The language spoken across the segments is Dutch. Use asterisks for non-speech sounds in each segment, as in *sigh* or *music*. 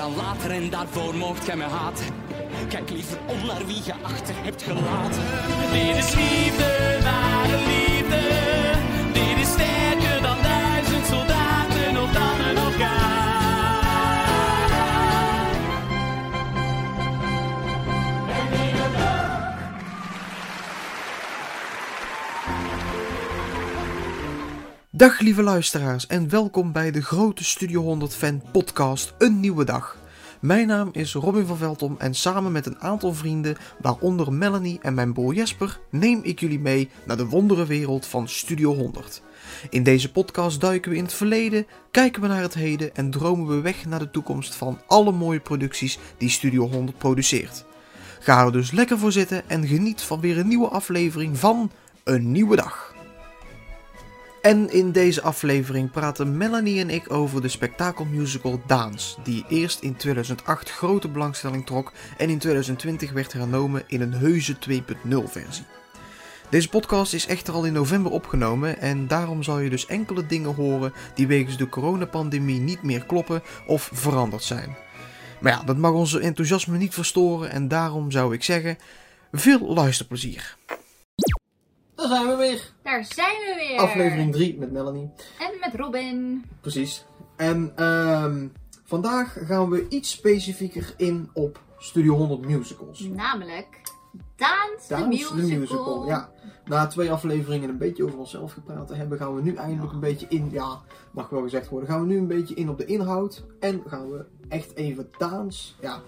aan later en daarvoor mocht gij me haten. Kijk liever om naar wie je achter hebt gelaten. Dit is liefde, ware liefde. Dag lieve luisteraars en welkom bij de grote Studio 100 Fan podcast Een Nieuwe Dag. Mijn naam is Robin van Veldom en samen met een aantal vrienden, waaronder Melanie en mijn broer Jesper, neem ik jullie mee naar de wonderenwereld van Studio 100. In deze podcast duiken we in het verleden, kijken we naar het heden en dromen we weg naar de toekomst van alle mooie producties die Studio 100 produceert. Ga er dus lekker voor zitten en geniet van weer een nieuwe aflevering van Een Nieuwe Dag. En in deze aflevering praten Melanie en ik over de spektakelmusical Daans, die eerst in 2008 grote belangstelling trok en in 2020 werd hernomen in een heuse 2.0 versie. Deze podcast is echter al in november opgenomen en daarom zal je dus enkele dingen horen die wegens de coronapandemie niet meer kloppen of veranderd zijn. Maar ja, dat mag onze enthousiasme niet verstoren en daarom zou ik zeggen, veel luisterplezier. Daar zijn we weer. Daar zijn we weer. Aflevering 3 met Melanie. En met Robin. Precies. En ehm, vandaag gaan we iets specifieker in op Studio 100 musicals. Namelijk Daans, Daans, de musical. Ja. Na twee afleveringen een beetje over onszelf gepraat te hebben, gaan we nu eindelijk een beetje in, ja, mag wel gezegd worden, gaan we nu een beetje in op de inhoud. En gaan we echt even Daans, ja,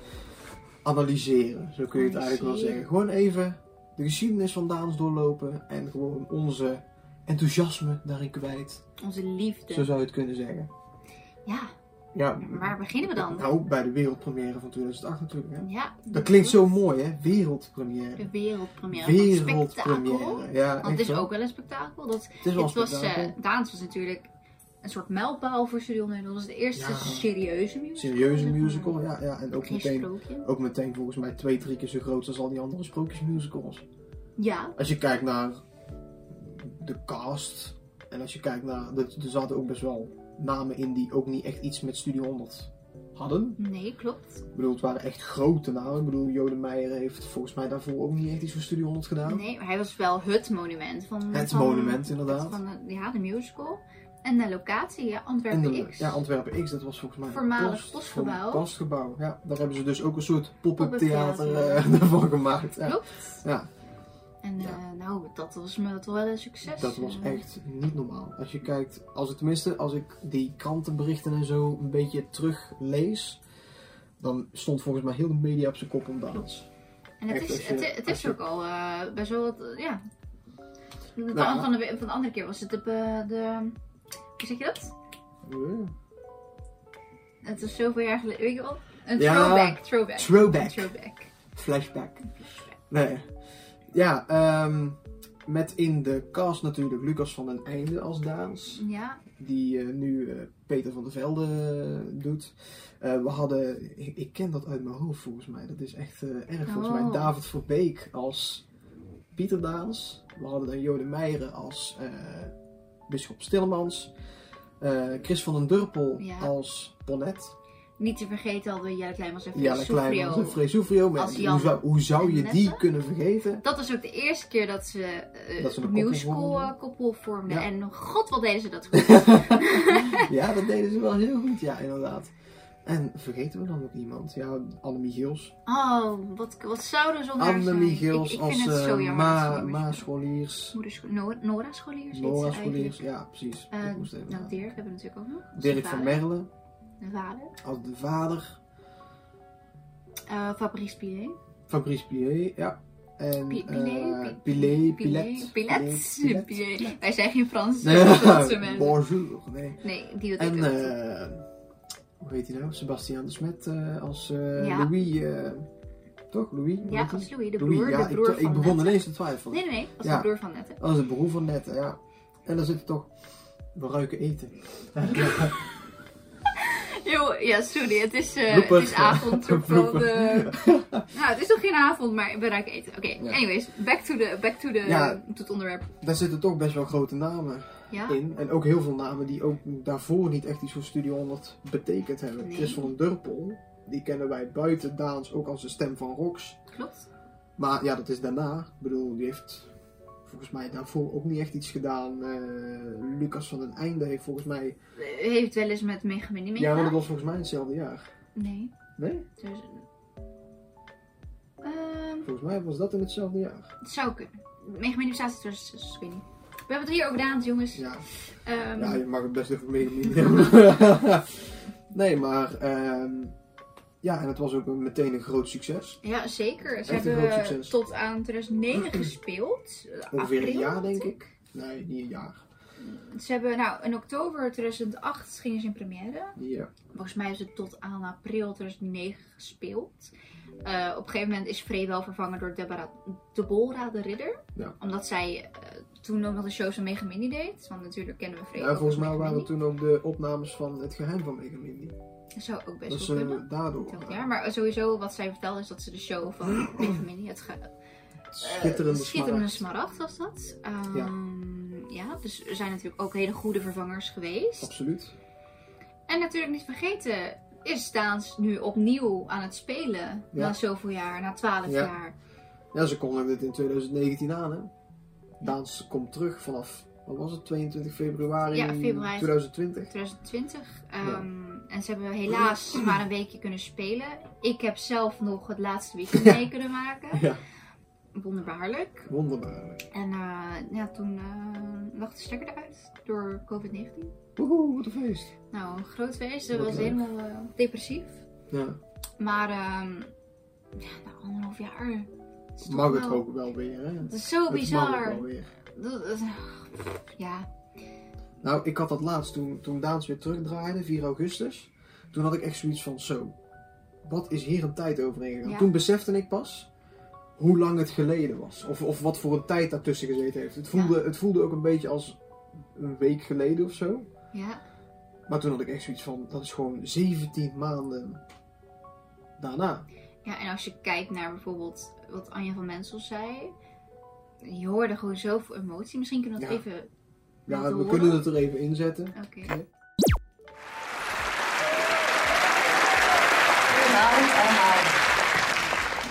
analyseren. Zo kun je het eigenlijk wel zeggen. Gewoon even de geschiedenis van Daans doorlopen en gewoon onze enthousiasme daarin kwijt. Onze liefde. Zo zou je het kunnen zeggen. Ja, Ja, waar beginnen we dan? Nou, bij de wereldpremière van 2008 natuurlijk. Hè? ja, Dat klinkt zo mooi, hè? Wereldpremière. De wereldpremière. Wereldpremière. Ja, Want het is ook wel een spektakel. Dat, Het is wel het was, spektakel. eh, Daans was natuurlijk een soort mijlpaal voor Studio 100. Dat was de eerste Ja. serieuze musical. Serieuze maar. musical, ja. ja. En ook Geen meteen, sprookje. ook meteen volgens mij twee, drie keer zo groot als al die andere sprookjesmusicals. Ja, Als je kijkt naar de cast en als je kijkt naar... Er, er zaten ook best wel namen in die ook niet echt iets met Studio 100 hadden. nee, klopt. Ik bedoel, het waren echt grote namen. Ik bedoel, Jode Meijer heeft volgens mij daarvoor ook niet echt iets voor Studio 100 gedaan. Nee, maar hij was wel het monument van... Het van- monument, inderdaad. Van ja, de musical. En de locatie, ja, En Antwerpen de, X. ja, Antwerpen X, dat was volgens mij een Voormalig post- postgebouw. postgebouw. Ja, daar hebben ze dus ook een soort pop-up theater theater. eh, *laughs* ervan gemaakt. Ja. Klopt. Ja, En Ja. eh, nou, dat was me toch wel een succes. dat was Eh, echt niet normaal. Als je kijkt, als ik tenminste, als ik die krantenberichten en zo een beetje teruglees, dan stond volgens mij heel de media op zijn kop om dans. En het echt, is, je- het, is je- ook al best wel wat, ja. Van, Nou. van, de, van de andere keer was het op de, hoe zeg je dat? Het is zoveel jaar geleden, weet je wel? Een Ja, throwback, throwback. throwback. Een throwback. Flashback. Nee. Ja, ehm, met in de cast natuurlijk Lucas van den Einde als Daans. Ja, die eh, nu eh, Peter van der Velde eh, doet. We hadden, ik, ik ken dat uit mijn hoofd volgens mij, dat is echt erg. Volgens mij Oh. David Verbeek als Pieter Daans. We hadden dan Jode Meijeren als Bisschop Stillemans. Eh, Chris van den Durpel Ja. als Bonnet. niet te vergeten hadden we Jelle Kleimans en Fresufrio. Maar Als hoe zou, hoe zou je die kunnen vergeten? Dat was ook de eerste keer dat ze, eh, Dat ze een musical vormden. eh, koppel vormden. Ja. En god, wat deden ze dat *laughs* goed. ja, dat deden ze wel heel goed, ja, inderdaad. En vergeten we dan ook iemand? Ja, Annemie Gils. Oh, wat, wat zonder zijn? Annemie Ik, Gils ik als zo eh, jammer. dat ze Ma, niet meer Ma speelt. Scholiers. Moeder Scho- No- Nora Scholiers Nora Scholiers, ja precies. Eh, Ik moest even nou. Dirk hebben we natuurlijk ook nog. Dirk van. Merle De vader. als de vader. Eh, Fabrice Pilet. Fabrice Pillet, ja. En eh, Pilet? Pilet, Pilet? Pilet. Wij zijn geen Frans. Nee. *laughs* Bonjour, nee. Nee, die En, eh hoe heet hij nou? Sebastiaan de Smet eh, als eh, Ja. Louis, eh, toch? Louis? Ja, als Louis, de Louis, broer, ja, de broer ik, ik begon Nette. ineens te twijfelen. Nee, nee, nee. Is Ja. de broer van Nette. Dat is de broer van Nette, ja. En dan zit er toch... We ruiken eten. *laughs* Yo, ja, sorry, het is, eh, het is avond. wel Blooper. de- nou, het is nog geen avond, maar we ruiken eten. Oké, Ja. anyways, back to, the, back to, the, Ja. to het onderwerp. Daar zitten toch best wel grote namen Ja? in. En ook heel veel namen die ook daarvoor niet echt iets voor Studio 100 betekend hebben. Nee. Chris van Durpel, die kennen wij buiten Daans ook als de stem van Rox. Klopt. Maar ja, dat is daarna. Ik bedoel, die heeft volgens mij daarvoor ook niet echt iets gedaan. Eh, Lucas van den Einde heeft volgens mij... Heeft wel eens met Mega Mini Ja, maar dat was volgens mij hetzelfde jaar. Nee. Nee? Dus, ehm, Volgens mij was dat in hetzelfde jaar. het zou kunnen. Mega bestaat dus, dus ik weet niet. We hebben het hier over gedaan, jongens. Ja, Ehm, ja je mag het best even hebben. *laughs* *laughs* nee, maar... ehm, ja, en het was ook een- meteen een groot succes. Ja, zeker. Ze Echt hebben tot aan 2009 *clears throat* gespeeld. Ongeveer een jaar, denk ik. Nee, niet een jaar. Ze hebben, nou, in oktober 2008 gingen ze in première. Ja. Volgens mij is het tot aan april 2009 gespeeld. Eh, op een gegeven moment is Frey wel vervangen door Deborah, Deborah de Ridder. Ja. Omdat zij eh, toen ook nog de shows van Mega Mini deed. Want natuurlijk kennen we Frey Ja, volgens mij waren het toen ook de opnames van Het Geheim van Mega Mindy. Dat zou ook best Dat wel eh, kunnen. daardoor. Twintig jaar. Maar sowieso wat zij vertelde is dat ze de show van Mega Mini, het ge- Schitterende, Eh, schitterende smaragd. was dat. Ehm, Ja. ja. dus er zijn natuurlijk ook hele goede vervangers geweest. Absoluut. En natuurlijk niet vergeten, is Daans nu opnieuw aan het spelen. Ja. Na zoveel jaar, na 12 Ja. jaar. Ja, ze kondigden dit in 2019 aan, hè. Daans komt terug vanaf, wat was het, 22 februari Ja, februari. 2020. 2020. Ehm, En ze hebben helaas *clears throat* maar een weekje kunnen spelen. Ik heb zelf nog het laatste weekend *clears throat* mee kunnen maken. Ja, Wonderbaarlijk. wonderbaarlijk. En eh, ja, toen eh lag de stekker eruit door COVID-19. Woehoe, wat een feest. Nou, een groot feest. Dat Wat was leuk. helemaal eh, depressief. Ja, Maar ehm ja, na anderhalf jaar. mag het wel- ook wel weer, hè. Het is zo Het mag bizar. wel weer. Dat- dat- Ja, Nou, ik had dat laatst toen, toen Daans weer terugdraaide, 4 augustus. Toen had ik echt zoiets van, zo, wat is hier een tijd overheen gegaan? Ja. Toen besefte ik pas hoe lang het geleden was. Of, of wat voor een tijd daartussen gezeten heeft. Het voelde, het voelde ook een beetje als een week geleden of zo. ja. Maar toen had ik echt zoiets van, dat is gewoon 17 maanden daarna. ja, en als je kijkt naar bijvoorbeeld wat Anja van Mensel zei. Je hoorde gewoon zoveel emotie. Misschien kunnen we dat Ja. even Ja, we horen. kunnen het er even inzetten. Oké. Goedenavond allemaal.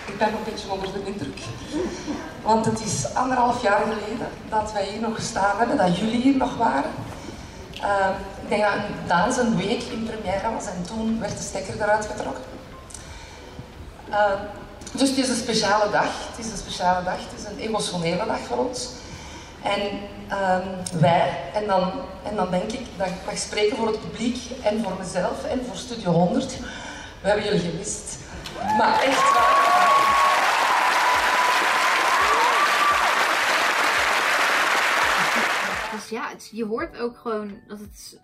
Ik ben een beetje onder de indruk. Want het is anderhalf jaar geleden dat wij hier nog gestaan hebben, dat jullie hier nog waren. Ehm, ik denk dat een dans een week in première was en toen werd de stekker eruit getrokken. Ehm, dus het is een speciale dag. Het is een speciale dag. Het is een emotionele dag voor ons. En ehm, wij, en dan, en dan denk ik dat ik mag spreken voor het publiek en voor mezelf en voor Studio 100. We hebben jullie gemist. Maar echt waar. Dus ja, het- je hoort ook gewoon dat het...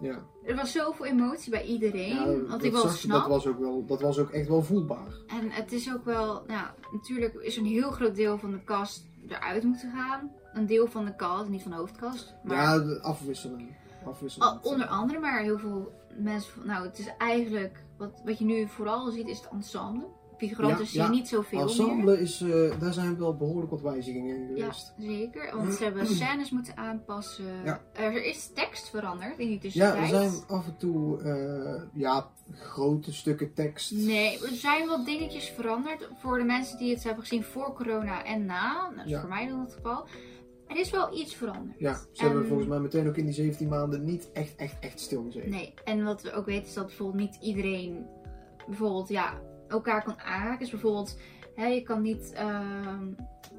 Ja, Er was zoveel emotie bij iedereen. ja wat dat, ik wel zag snap. dat, was ook wel, dat was ook echt wel voelbaar. En het is ook wel, nou, natuurlijk is een heel groot deel van de cast eruit moeten gaan. Een deel van de cast, niet van de hoofdcast. Maar Ja, de afwisseling. afwisseling. al- onder andere, maar heel veel mensen, van- nou, het is eigenlijk, wat, wat je nu vooral ziet, is het ensemble. Ja, ja. je niet zoveel meer. Ensemble is, eh, daar zijn wel behoorlijk wat wijzigingen in Ja, geweest. zeker. Want ze hebben scènes moeten aanpassen. Ja. Er is tekst veranderd in die Ja, er tussentijd. zijn af en toe eh, ja, grote stukken tekst. Nee, er zijn wat dingetjes veranderd voor de mensen die het hebben gezien voor corona en na. Nou, dat is Ja. voor mij dan het geval. Er is wel iets veranderd. Ja, ze hebben En- volgens mij meteen ook in die 17 maanden niet echt, echt, echt stilgezeten. Nee, en wat we ook weten is dat bijvoorbeeld niet iedereen bijvoorbeeld ja, elkaar kan aanraken. Dus bijvoorbeeld, hè, je kan niet ehm,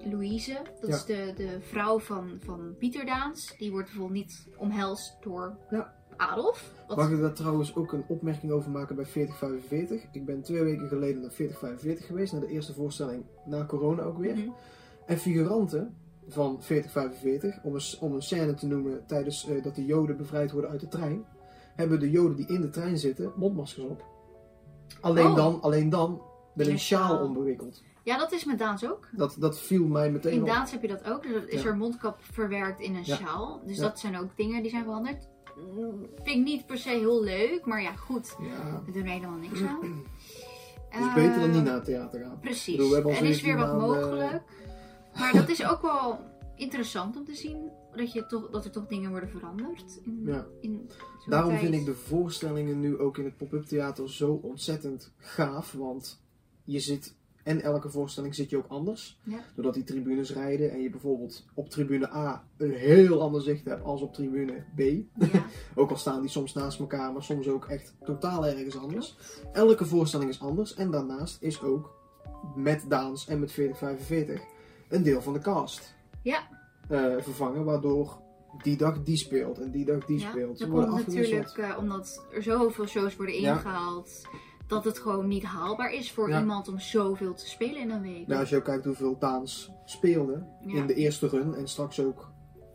Louise, dat Ja. is de, de vrouw van, van Pieter Daans, die wordt bijvoorbeeld niet omhelst door Ja. Adolf. Wat- Mag ik daar trouwens ook een opmerking over maken bij 4045? Ik ben twee weken geleden naar 4045 geweest, naar de eerste voorstelling na corona ook weer. Mhm. En figuranten van 4045, om een, om een scène te noemen tijdens eh, dat de Joden bevrijd worden uit de trein, hebben de Joden die in de trein zitten mondmaskers op. Alleen, Oh. dan, alleen dan In een sjaal ombewikkeld. Ja, dat is met Daans ook. Dat, dat viel mij meteen In op. Daans heb je dat ook. Dus is Ja. er mondkap verwerkt in een Ja. sjaal. Dus Ja. dat zijn ook dingen die zijn veranderd. vind ik niet per se heel leuk. Maar ja, goed. Ja, We doen er helemaal niks aan. *clears throat* het is beter dan niet naar het theater gaan. Precies. Bedoel, er is 17 weer wat mogelijk. Maar dat is ook wel interessant om te zien. Dat, je toch, dat er toch dingen worden veranderd. In, Ja. in Daarom tijd. vind ik de voorstellingen nu ook in het pop-up theater zo ontzettend gaaf. Want je zit, en elke voorstelling zit je ook anders. Ja. Doordat die tribunes rijden en je bijvoorbeeld op tribune A een heel ander zicht hebt als op tribune B. Ja, *laughs* Ook al staan die soms naast elkaar, maar soms ook echt totaal ergens anders. Elke voorstelling is anders. En daarnaast is ook met Daans en met 4045 een deel van de cast Ja. Eh, vervangen. Waardoor die dag die speelt en die dag die ja. speelt. Ze worden natuurlijk eh, omdat er zoveel shows worden Ja. ingehaald. Dat het gewoon niet haalbaar is voor Ja. iemand om zoveel te spelen in een week. Nou, als je ook kijkt hoeveel Daans speelde in de eerste run en straks ook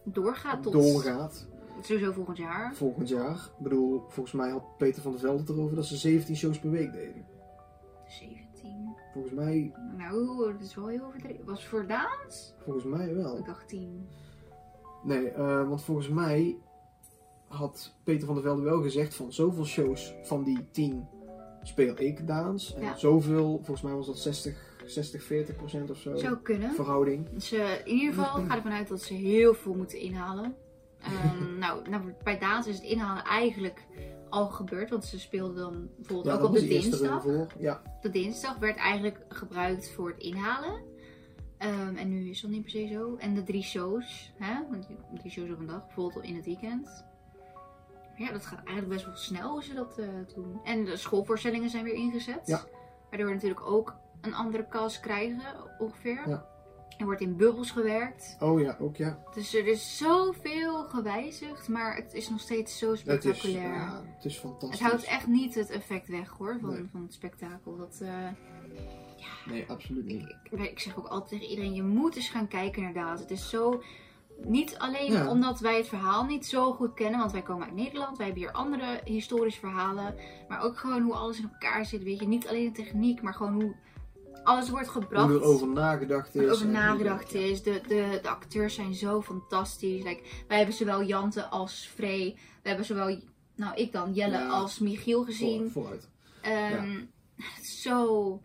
Doorgaat tot doorgaat sowieso volgend jaar. volgend jaar. Ik bedoel, volgens mij had Peter van der Velde erover dat ze 17 shows per week deden. 17. Volgens mij, Nou, dat is wel heel overdreven. Was voor Daans? volgens mij wel. Ik dacht 10. Nee, eh, want volgens mij had Peter van der Velde wel gezegd van zoveel shows van die 10 speel ik Daans. En Ja. zoveel, volgens mij was dat 60, 60 40 procent of zo. Zou kunnen. Verhouding. Dus in ieder geval ga ervan uit dat ze heel veel moeten inhalen. Ehm, *laughs* nou, nou, bij Daans is het inhalen eigenlijk al gebeurd. Want ze speelden dan bijvoorbeeld Ja, ook op de dinsdag. Ja, De dinsdag werd eigenlijk gebruikt voor het inhalen. Ehm, en nu is dat niet per se zo. En de drie shows, hè? drie shows op een dag, bijvoorbeeld in het weekend. Ja, dat gaat eigenlijk best wel snel als je dat eh, doen. En de schoolvoorstellingen zijn weer ingezet. Ja. Waardoor we natuurlijk ook een andere cast krijgen, ongeveer. Ja. Er wordt in bubbels gewerkt. oh ja, ook ja. Dus er is zoveel gewijzigd, maar het is nog steeds zo Het is, spectaculair. ja, het is fantastisch. het houdt echt niet het effect weg hoor, van, Nee. van het spektakel. Dat, eh, Nee, absoluut niet. ik, ik zeg ook altijd tegen iedereen, je moet eens gaan kijken naar Daad. Het is zo... Niet alleen Ja. omdat wij het verhaal niet zo goed kennen, want wij komen uit Nederland, wij hebben hier andere historische verhalen, maar ook gewoon hoe alles in elkaar zit, weet je. Niet alleen de techniek, maar gewoon hoe alles wordt gebracht. Hoe er over nagedacht is. over nagedacht is. De, de, de acteurs zijn zo fantastisch. Like, wij hebben zowel Jante als Frey. We hebben zowel, nou ik dan, Jelle Ja. als Michiel gezien. Voor, vooruit. Ehm, zo...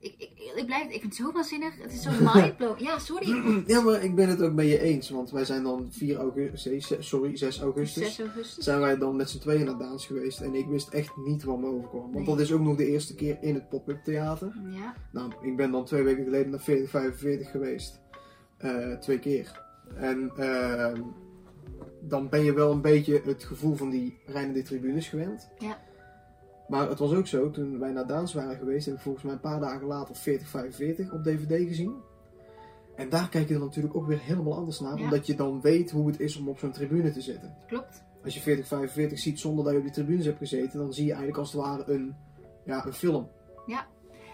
Ik, ik, ik, blijf, ik vind het zo waanzinnig. Het is zo mindblowing. Ja, sorry. *clears throat* Ja, maar ik ben het ook met je eens. Want wij zijn dan 4 augustus, sorry, 6 augustus. 6 augustus. Zijn wij dan met z'n tweeën naar Daans geweest. En ik wist echt niet wat me overkwam. Want Nee. dat is ook nog de eerste keer in het pop-up theater. Ja, Nou, ik ben dan twee weken geleden naar 4045 geweest. Eh, twee keer. En ehm, dan ben je wel een beetje het gevoel van die rijdende tribunes gewend. Ja. Maar het was ook zo, toen wij naar Daans waren geweest, heb ik volgens mij een paar dagen later 4045 op DVD gezien. En daar kijk je dan natuurlijk ook weer helemaal anders naar, Ja. omdat je dan weet hoe het is om op zo'n tribune te zitten. klopt. Als je 4045 ziet zonder dat je op die tribunes hebt gezeten, dan zie je eigenlijk als het ware een, ja, een film.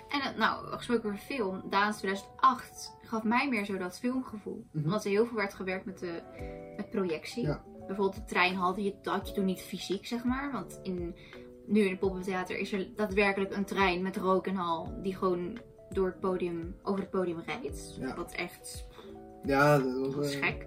En het- nou, gesproken over film. Daans 2008 gaf mij meer zo dat filmgevoel. Mhm. Omdat er heel veel werd gewerkt met, de, met projectie. Ja. Bijvoorbeeld de trein had je, dat had je toen niet fysiek, zeg maar. Want in, nu in het poppentheater is er daadwerkelijk een trein met rook en al. Die gewoon door het podium, over het podium rijdt. Ja. Wat echt Ja, dat was, eh, gek.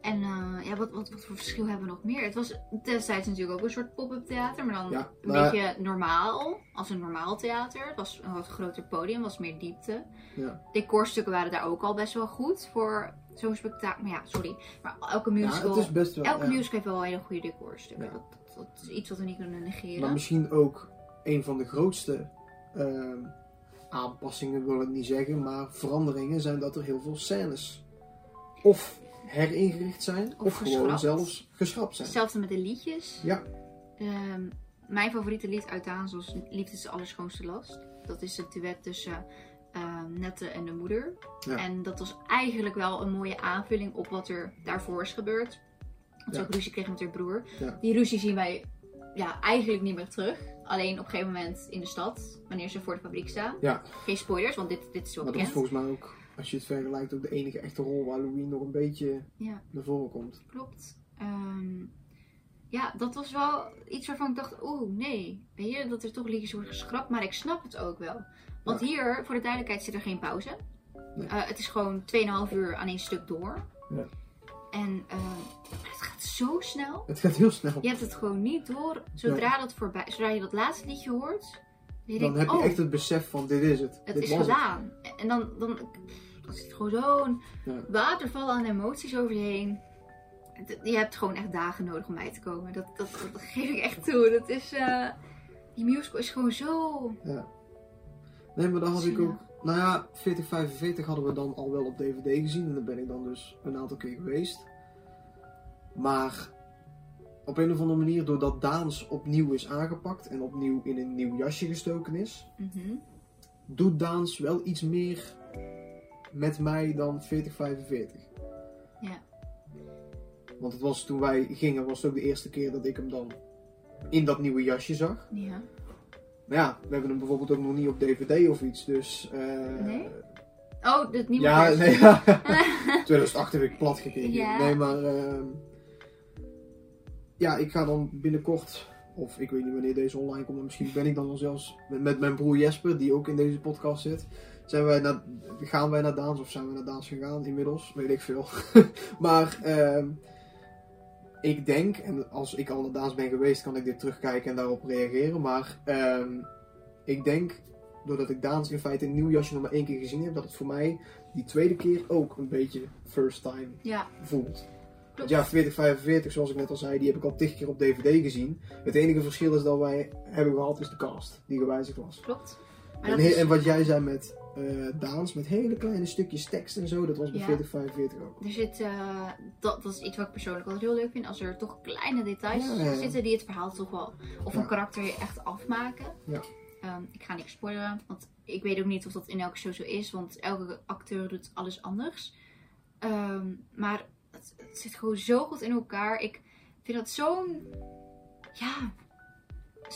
En eh, ja, wat, wat, wat voor verschil hebben we nog meer? Het was destijds natuurlijk ook een soort pop-up theater, maar dan Ja, een beetje normaal, als een normaal theater. Het was een wat groter podium, was meer diepte. Ja. Decorstukken waren daar ook al best wel goed voor zo'n spektakel. Maar ja, sorry, maar elke ja, musical, het is best wel... elke ja. musical heeft wel hele goede decorstukken. Ja. Dat, dat, is iets wat we niet kunnen negeren. Maar misschien ook een van de grootste ehm, aanpassingen, wil ik niet zeggen, maar veranderingen zijn dat er heel veel scènes of heringericht zijn, of, Of gewoon zelfs geschrapt zijn. Hetzelfde met de liedjes. Ja. Ehm, mijn favoriete lied uit was Liefde is de allerschoonste last. Dat is het duet tussen ehm, Nette en de moeder. Ja. En dat was eigenlijk wel een mooie aanvulling op wat er daarvoor is gebeurd. Dat ze ook ruzie kreeg met haar broer. Die ruzie zien wij ja, eigenlijk niet meer terug. Alleen op een gegeven moment in de stad, wanneer ze voor de fabriek staan. Ja. Geen spoilers, want dit, dit is wel Maar dat is bekend. volgens mij ook, als je het vergelijkt, ook de enige echte rol waar Louis nog een beetje Ja. naar voren komt. Klopt. Ehm, ja, dat was wel iets waarvan ik dacht, oeh, nee. Weet je, dat er toch liedjes worden geschrapt, maar ik snap het ook wel. Want Ja. hier, voor de duidelijkheid, zit er geen pauze. Nee. Eh, het is gewoon 2,5 uur aan één stuk door. Ja. En eh, het gaat zo snel. Het gaat heel snel. Je hebt het gewoon niet door. Zodra, dat voorbij, zodra je dat laatste liedje hoort, dan Dan denk heb je oh, echt het besef van dit is het. het dit is gedaan. En dan, dan, dan zit gewoon zo'n Ja. waterval aan emoties over je heen. Je hebt gewoon echt dagen nodig om bij te komen. Dat, dat, dat geef ik echt toe. Dat is, eh, die musical is gewoon zo... Nee, maar dan had ik Ja. ook... Nou ja, 4045 hadden we dan al wel op DVD gezien. En daar ben ik dan dus een aantal keer geweest. Maar op een of andere manier, doordat Daans opnieuw is aangepakt en opnieuw in een nieuw jasje gestoken is, Mhm. doet Daans wel iets meer met mij dan 4045. Ja. Want het was toen wij gingen, was het ook de eerste keer dat ik hem dan in dat nieuwe jasje zag. Ja. Maar ja, we hebben hem bijvoorbeeld ook nog niet op DVD of iets, dus... eh, Nee? Oh, het nieuwe Ja, nee, ja. *laughs* 2008 heb ik plat gekeken. Ja. Nee, maar... ehm, ja, ik ga dan binnenkort... Of ik weet niet wanneer deze online komt. maar Misschien ben ik dan wel zelfs met, met mijn broer Jesper, die ook in deze podcast zit. Zijn wij naar, gaan wij naar Daans of zijn we naar Daans gegaan inmiddels? Weet ik veel. *laughs* maar ehm, ik denk, en als ik al naar Daans ben geweest, kan ik dit terugkijken en daarop reageren. Maar ehm, ik denk, doordat ik Daans in feite in een nieuw jasje nog maar één keer gezien heb, dat het voor mij die tweede keer ook een beetje first time Ja, voelt. Want ja, 4045, zoals ik net al zei, die heb ik al tig keer op DVD gezien. Het enige verschil is dat wij hebben gehad, is de cast die gewijzigd was. Klopt. En, is- en wat jij zei met Daans, met hele kleine stukjes tekst en zo, dat was bij Ja. 4045 ook. Er zit, eh, dat, dat is iets wat ik persoonlijk altijd heel leuk vind. Als er toch kleine details Ja, zitten die het verhaal toch wel, of een karakter je echt afmaken. Ja. Ehm, ik ga niks spoileren, want ik weet ook niet of dat in elke show zo is, want elke acteur doet alles anders. Ehm, maar het, het zit gewoon zo goed in elkaar. Ik vind dat zo'n, ja,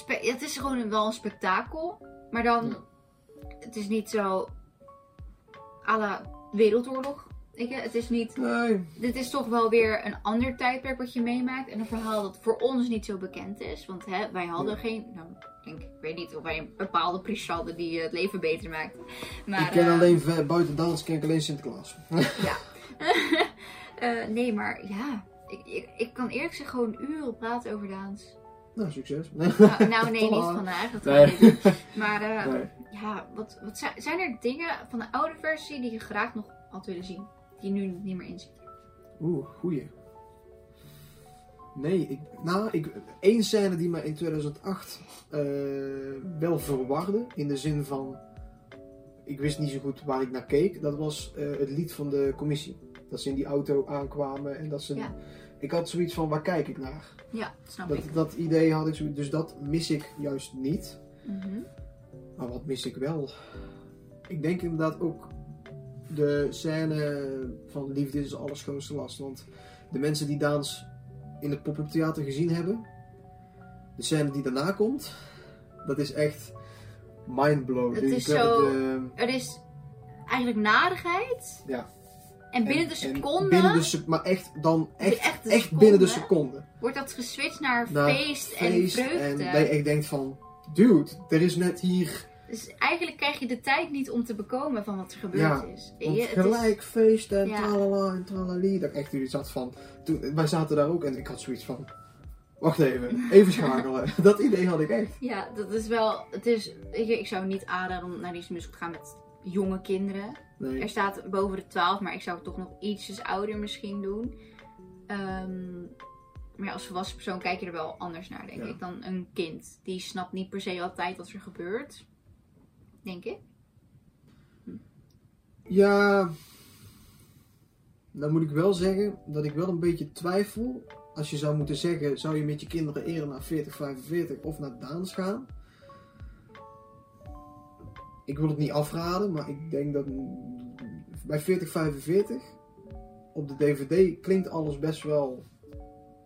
het is gewoon wel een spektakel, maar dan. Het is niet zo à la Wereldoorlog. Weet je? Het is niet Nee, dit is toch wel weer een ander tijdperk wat je meemaakt. En een verhaal dat voor ons niet zo bekend is. Want hè, wij hadden Ja. geen. Nou, ik, denk, ik weet niet of wij een bepaalde priest hadden die eh, het leven beter maakte. Maar, ik ken eh, alleen buiten Daans ken ik alleen Sinterklaas. *laughs* *laughs* eh, nee, maar ja. Ik, ik, ik kan eerlijk gezegd gewoon uren praten over dans. nou, succes. Nou, nou, nee, niet *laughs* vandaag. Dat Nee. ik niet. Maar eh, Nee. Ja, wat, wat zijn, zijn er dingen van de oude versie die je graag nog had willen zien? Die nu niet meer in zitten? Oeh, goeie. Nee, ik, nou, ik, één scène die me in 2008 eh, wel verwarde, in de zin van, ik wist niet zo goed waar ik naar keek, dat was eh, het lied van de commissie. Dat ze in die auto aankwamen en dat ze... Ja. Ik had zoiets van, waar kijk ik naar? Ja, snap Dat, ik. dat idee had ik zo, dus dat mis ik juist niet. Mhm. Maar wat mis ik wel? Ik denk inderdaad ook de scène van Liefde is de allerschoonste last. Want de mensen die Daans in het pop-up theater gezien hebben, de scène die daarna komt, dat is echt mindblown. Het Die- is zo- de- Er is eigenlijk narigheid. Ja. En binnen en- de seconde binnen de maar echt dan echt, echt binnen de seconde wordt dat geswitcht naar feest en vreugde. en dat je echt denkt van, dude, er is net hier Dus eigenlijk krijg je de tijd niet om te bekomen van wat er gebeurd Ja, is. Je, het is- gelijk feest en Ja. tralala en tralali. Dat ik echt iets had van. Toen, wij zaten daar ook en ik had zoiets van. Wacht even, even schakelen. *laughs* dat idee had ik echt. Ja, dat is wel. Het is, ik zou niet aanraden om naar musical te gaan met jonge kinderen. Nee. Er staat boven de 12, maar ik zou het toch nog ietsjes ouder misschien doen. Ehm, maar als volwassen persoon kijk je er wel anders naar, denk Ja. ik, dan een kind. Die snapt niet per se altijd wat er gebeurt. Denk ik. Ja. Dan moet ik wel zeggen dat ik wel een beetje twijfel. Als je zou moeten zeggen, zou je met je kinderen eerder naar 4045 of naar Daans gaan? Ik wil het niet afraden, maar ik denk dat bij 4045 op de DVD klinkt alles best wel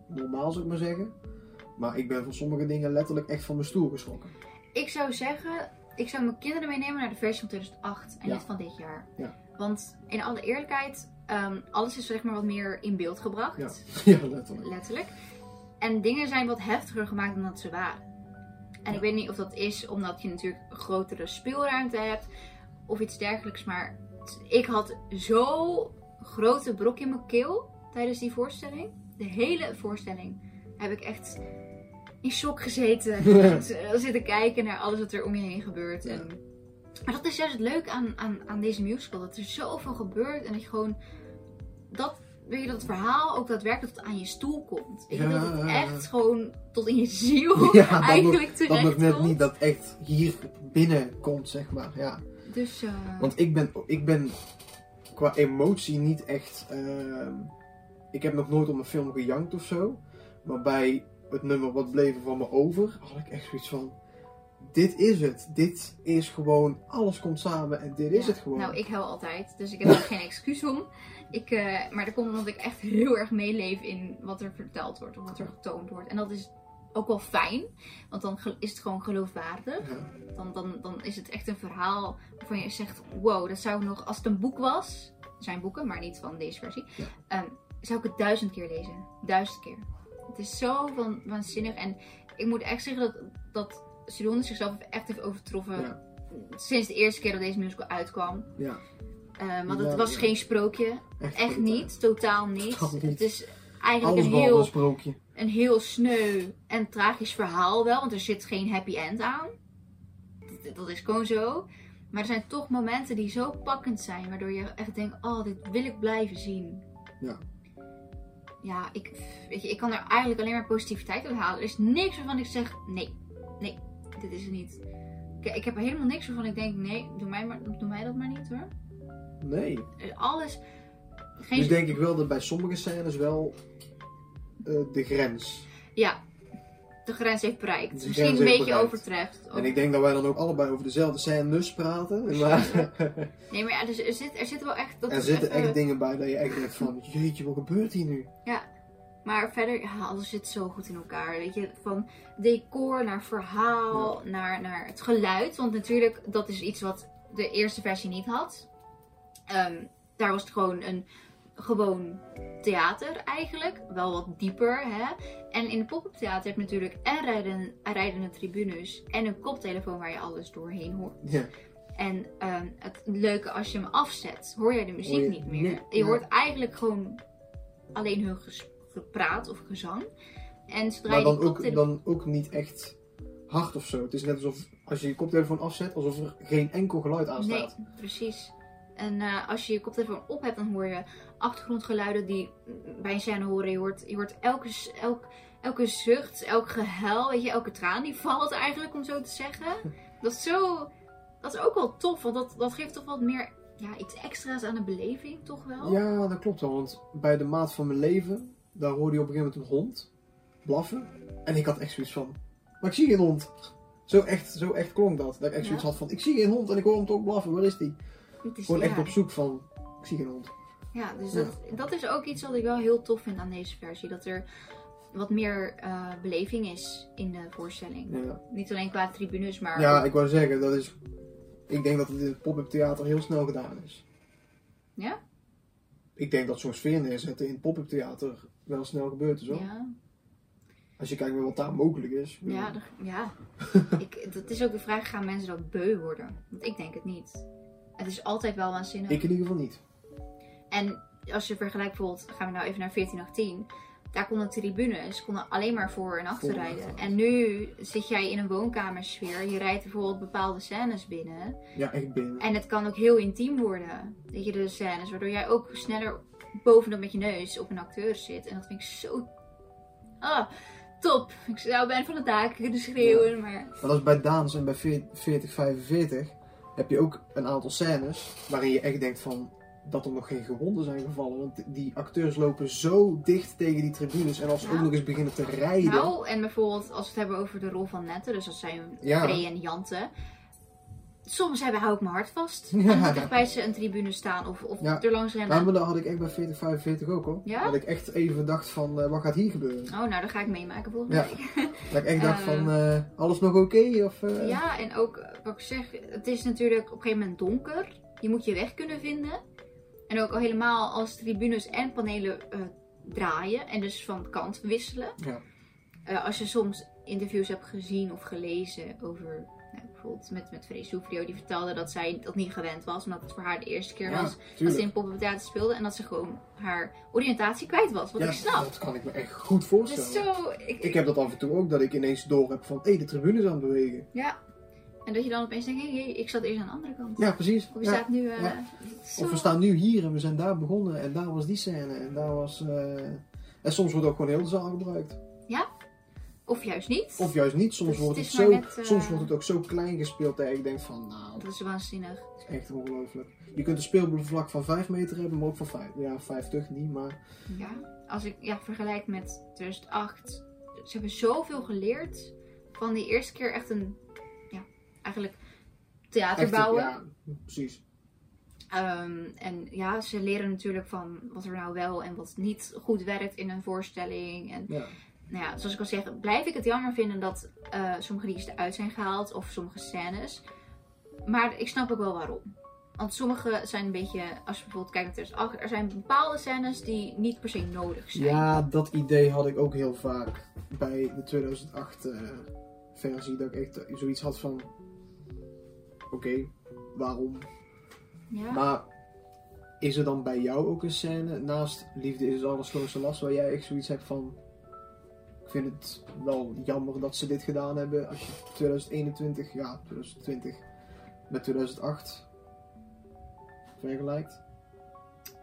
normaal, zou ik maar zeggen. Maar ik ben van sommige dingen letterlijk echt van mijn stoel geschrokken. Ik zou zeggen, ik zou mijn kinderen meenemen naar de versie van 2008 en Ja. niet van dit jaar. Ja. Want in alle eerlijkheid, ehm, alles is zeg maar wat meer in beeld gebracht. Ja. *laughs* Ja, letterlijk. Letterlijk. En dingen zijn wat heftiger gemaakt dan dat ze waren. En ik weet niet of dat is omdat je natuurlijk grotere speelruimte hebt of iets dergelijks. Maar ik had zo grote brok in mijn keel tijdens die voorstelling. De hele voorstelling heb ik echt in shock gezeten. *laughs* Z- zitten kijken naar alles wat er om je heen gebeurt. En... Maar dat is juist het leuke aan, aan, aan deze musical. Dat er zoveel gebeurt en dat je gewoon... Dat, weet je, dat het verhaal ook daadwerkelijk tot aan je stoel komt. Je, Ja, dat het echt gewoon tot in je ziel *laughs* Ja, dat eigenlijk Dat terecht nog net komt. niet dat echt hier binnenkomt, zeg maar. Ja. Dus eh, Want ik ben, ik ben qua emotie niet echt. ehm, ik heb nog nooit om een film gejankt of zo. Maar bij het nummer Wat bleef er van me over, had ik echt zoiets van. Dit is het. Dit is gewoon. Alles komt samen en dit is het gewoon. Nou, ik huil altijd, dus ik heb er geen excuus om. Ik, eh, maar dat komt omdat ik echt heel erg meeleef in wat er verteld wordt of wat er getoond wordt. En dat is ook wel fijn, want dan is het gewoon geloofwaardig. Ja. Dan, dan, dan is het echt een verhaal waarvan je zegt: wow, dat zou nog, als het een boek was, zijn boeken, maar niet van deze versie, Ja. ehm, zou ik het duizend keer lezen. Duizend keer. Het is zo van, waanzinnig. En ik moet echt zeggen dat, dat zichzelf echt heeft overtroffen. Ja. Sinds de eerste keer dat deze musical uitkwam. Ja, Eh, want het was ja. geen sprookje. echt, niet. Totaal niet. Totaal niet. Het is eigenlijk Alles een behalve een heel, sprookje. een heel sneu en tragisch verhaal wel. Want er zit geen happy end aan. Dat, dat is gewoon zo. Maar er zijn toch momenten die zo pakkend zijn. Waardoor je echt denkt, oh, dit wil ik blijven zien. Ja. Ja, ik, weet je, ik kan er eigenlijk alleen maar positiviteit uit halen. Er is niks waarvan ik zeg, nee, nee, dit is het niet. Ik, ik heb er helemaal niks waarvan ik denk, nee, doe mij, maar, doe mij dat maar niet hoor. Nee. Alles. Geen Dus denk ik wel dat bij sommige scènes wel eh, de grens. Ja, de grens heeft bereikt. De Misschien een beetje bereikt. overtreft. En ik denk dat wij dan ook allebei over dezelfde scènes praten. Maar Nee, maar ja, dus er, zit, er zit wel echt... Dat er zitten echt dingen bij dat je echt denkt van... Jeetje, wat gebeurt hier nu? Maar verder, ja, alles zit zo goed in elkaar. Weet je, van decor naar verhaal, naar, naar het geluid. Want natuurlijk, dat is iets wat de eerste versie niet had. Ehm, daar was het gewoon een gewoon theater eigenlijk. Wel wat dieper, hè. En in het pop-up theater heb je natuurlijk en rijden, rijdende tribunes en een koptelefoon waar je alles doorheen hoort. Ja. En ehm, het leuke, als je hem afzet, hoor jij de muziek je niet meer. Je hoort eigenlijk gewoon alleen hun gepraat of gezang. En zodra Maar je dan ook, dan ook niet echt hard of zo. Het is net alsof als je je koptelefoon afzet, alsof er geen enkel geluid aan Nee, staat. precies. En eh, als je je koptelefoon op hebt, dan hoor je achtergrondgeluiden die bij een scène horen. Je hoort, je hoort elke, elk, elke zucht, elk gehuil, weet je, elke traan die *laughs* valt eigenlijk, om zo te zeggen. Dat is zo... Dat is ook wel tof, want dat, dat geeft toch wat meer... Ja, iets extra's aan de beleving, toch wel? Ja, dat klopt wel. Want bij de maat van mijn leven, daar hoorde je op een gegeven moment een hond blaffen. En ik had echt zoiets van, maar ik zie geen hond. Zo echt, zo echt klonk dat. Dat ik echt zoiets Ja. had van, ik zie geen hond en ik hoor hem toch blaffen. Waar is die? Is, Gewoon echt op zoek van, ik zie geen hond. Ja, dus Ja. Dat, dat is ook iets wat ik wel heel tof vind aan deze versie. Dat er wat meer eh, beleving is in de voorstelling. Ja. Niet alleen qua tribunes, maar ja, ik wou zeggen, dat is... Ik denk dat het in het pop-up theater heel snel gedaan is. Ja? Ik denk dat zo'n sfeer neerzetten in het pop-up theater wel snel gebeurt. Zo. Ja, Als je kijkt naar wat daar mogelijk is. ja, dat, ja. *laughs* ik, dat is ook de vraag, gaan mensen dat beu worden? Want ik denk het niet. Het is altijd wel waanzinnig. Ik in ieder geval niet. En als je vergelijkt bijvoorbeeld, gaan we nou even naar 1418. Daar konden tribunes konden alleen maar voor en achter rijden. En nu zit jij in een woonkamersfeer. Je rijdt bijvoorbeeld bepaalde scènes binnen. Ja, echt binnen. En het kan ook heel intiem worden. Weet je, de scènes. Waardoor jij ook sneller bovenop met je neus op een acteur zit. En dat vind ik zo... Ah, top. Ik zou bijna van het dak kunnen schreeuwen. Maar Maar dat is bij Daans en bij 4045 heb je ook een aantal scènes waarin je echt denkt van dat er nog geen gewonden zijn gevallen. Want die acteurs lopen zo dicht tegen die tribunes en als ze Nou. ook nog eens beginnen te rijden. nou, en bijvoorbeeld als we het hebben over de rol van Nette. Dus dat zijn Ja. Frey en Jante. Soms hebben hou ik mijn hart vast. *laughs* Ja. En moet ik bij ze een tribune staan. Of, of Ja. er langs rennen. Maar dat had ik echt bij 4045 ook hoor. Ja? Dat ik echt even dacht van eh, wat gaat hier gebeuren. Oh, nou, dat ga ik meemaken volgende Ja. week. *laughs* Dat ik echt dacht *laughs* Eh. van eh, alles nog oké? of eh, Ja, en ook eh, wat ik zeg, het is natuurlijk op een gegeven moment donker. Je moet je weg kunnen vinden. En ook al helemaal als tribunes en panelen eh, draaien en dus van kant wisselen. Ja. Eh, als je soms interviews hebt gezien of gelezen over nou, bijvoorbeeld met, met Frees Soufrio, die vertelde dat zij dat niet gewend was, omdat het voor haar de eerste keer Ja, was dat ze in poppentheater speelde en dat ze gewoon haar oriëntatie kwijt was. Wat Ja, ik snap. dat kan ik me echt goed voorstellen. zo. Ik, Ik heb dat af en toe ook, dat ik ineens door heb van, hé, de tribune is aan het bewegen. Ja. En dat je dan opeens denkt, hé, hey, ik zat eerst aan de andere kant. Ja, precies. Of je Ja. staat nu. eh, Ja. Of we staan nu hier en we zijn daar begonnen en daar was die scène en daar was... eh, En soms wordt ook gewoon heel de zaal gebruikt. Of juist niet. Of juist niet, soms, Dus wordt, het zo, net, eh, soms wordt het ook zo klein gespeeld dat ik denk van, nou, Dat is waanzinnig. dat is echt ongelooflijk. Je kunt een speelvlak van 5 meter hebben, maar ook van 5. Ja, 50 niet, maar... Ja. Als ik ja, vergelijk met 2008. Ze hebben zoveel geleerd. Van die eerste keer echt een. Eigenlijk. Theater Echt, bouwen. ja, precies. Ehm, en ja, ze leren natuurlijk van wat er nou wel en wat niet goed werkt in een voorstelling. En Ja. nou ja, zoals ik al zeg, blijf ik het jammer vinden dat eh, sommige liedjes eruit zijn gehaald of sommige scènes. Maar ik snap ook wel waarom. Want sommige zijn een beetje, als je bijvoorbeeld kijkt naar 2008, er zijn bepaalde scènes die niet per se nodig zijn. Ja, dat idee had ik ook heel vaak bij de 2008 eh, versie. Dat ik echt zoiets had van... Oké, waarom? Ja. Maar is er dan bij jou ook een scène naast Liefde is alles grootste last waar jij echt zoiets hebt van... Ik vind het wel jammer dat ze dit gedaan hebben als je 2021, ja 2020 met 2008 vergelijkt.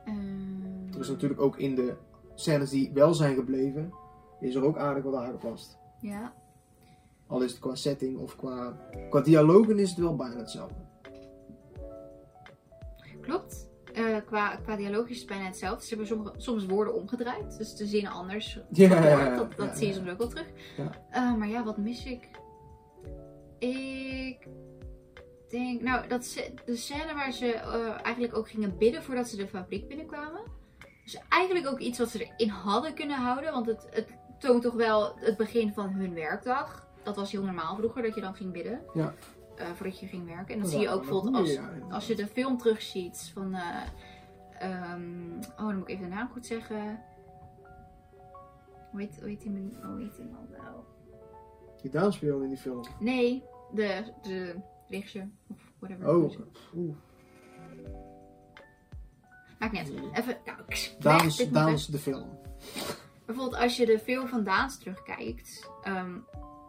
Ehm, Er is natuurlijk ook in de scènes die wel zijn gebleven, is er ook aardig wat aangepast. Ja, Al is het qua setting of qua, qua dialogen is het wel bijna hetzelfde. klopt. Eh, qua, qua dialoog is het bijna hetzelfde. Ze hebben sommige, soms woorden omgedraaid, dus de zinnen anders. Ja, verwoord. ja, ja, dat zie je soms ook wel terug. Ja. Eh, maar ja, wat mis ik? Ik denk, nou, dat de scène waar ze eh, eigenlijk ook gingen bidden voordat ze de fabriek binnenkwamen. Dus eigenlijk ook iets wat ze erin hadden kunnen houden, want het, het toont toch wel het begin van hun werkdag. Dat was heel normaal vroeger, dat je dan ging bidden. Ja. eh, voordat je ging werken. En dat Ja, zie je ook bijvoorbeeld als, als je de film terugziet van. eh, ehm, oh, dan moet ik even de naam goed zeggen. Hoe heet, hoe heet die, man- nou? Die in die film. Nee, de, de regisseur. Of whatever. Oh, oeh. Maakt niet uit. Even. Nou, Daans de film. Bijvoorbeeld als je de film van Daans terugkijkt. ehm,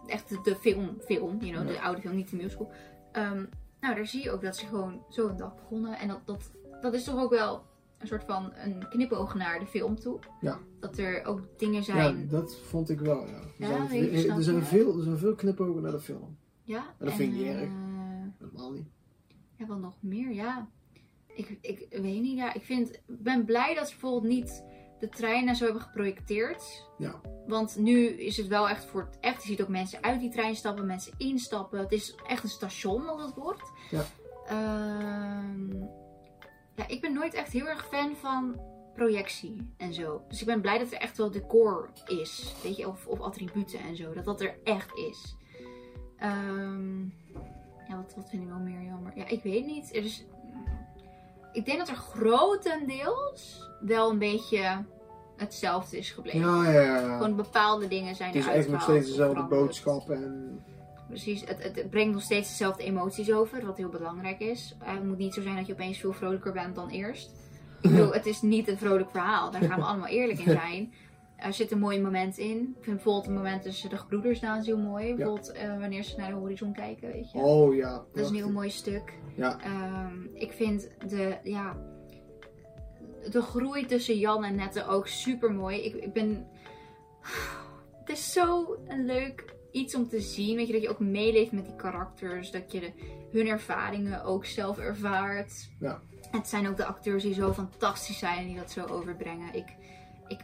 echt de, film, film, you know, de Ja. oude film, niet de musical. Ehm, nou, daar zie je ook dat ze gewoon zo een dag begonnen. En dat, dat, dat is toch ook wel een soort van een knipoog naar de film toe. Ja. Dat er ook dingen Ja, zijn. dat vond ik wel, ja. Er Ja, zijn, er, zijn veel, er zijn veel knipogen naar de film. Ja, dat vind ik niet en, erg. eh, Helemaal niet. Ja, wat nog meer, ja. Ik, ik weet niet, ja. Ik vind, ik ben blij dat ze bijvoorbeeld niet de treinen zo hebben geprojecteerd. Ja. Want nu is het wel echt voor het echt. Je ziet ook mensen uit die trein stappen, mensen instappen. Het is echt een station als het wordt. Ja. Ehm, ja, ik ben nooit echt heel erg fan van projectie en zo. Dus ik ben blij dat er echt wel decor is. Weet je, of, of attributen en zo. Dat dat er echt is. Ehm, ja, wat, wat vind ik wel meer jammer? Ja, ik weet niet. Er is, ik denk dat er grotendeels wel een beetje hetzelfde is gebleven. Ja, ja, ja. Gewoon bepaalde dingen zijn Het is echt nog steeds dezelfde boodschap en... Precies, het, het, het brengt nog steeds dezelfde emoties over, wat heel belangrijk is. Eh, het moet niet zo zijn dat je opeens veel vrolijker bent dan eerst. Ik bedoel, *laughs* het is niet een vrolijk verhaal, daar gaan we allemaal eerlijk in *laughs* zijn. Er zit een mooi moment in. Ik vind bijvoorbeeld het moment tussen de gebroeders is heel mooi. Bijvoorbeeld eh, wanneer ze naar de horizon kijken, weet je. Oh ja. Dat is een heel mooi stuk. Ja. Ehm, ik vind de, ja, de groei tussen Jan en Nette ook super mooi. Ik, ik ben. Het is zo een leuk iets om te zien. Weet je, dat je ook meeleeft met die karakters. Dat je de, hun ervaringen ook zelf ervaart. Ja. Het zijn ook de acteurs die zo fantastisch zijn en die dat zo overbrengen. Ik, ik,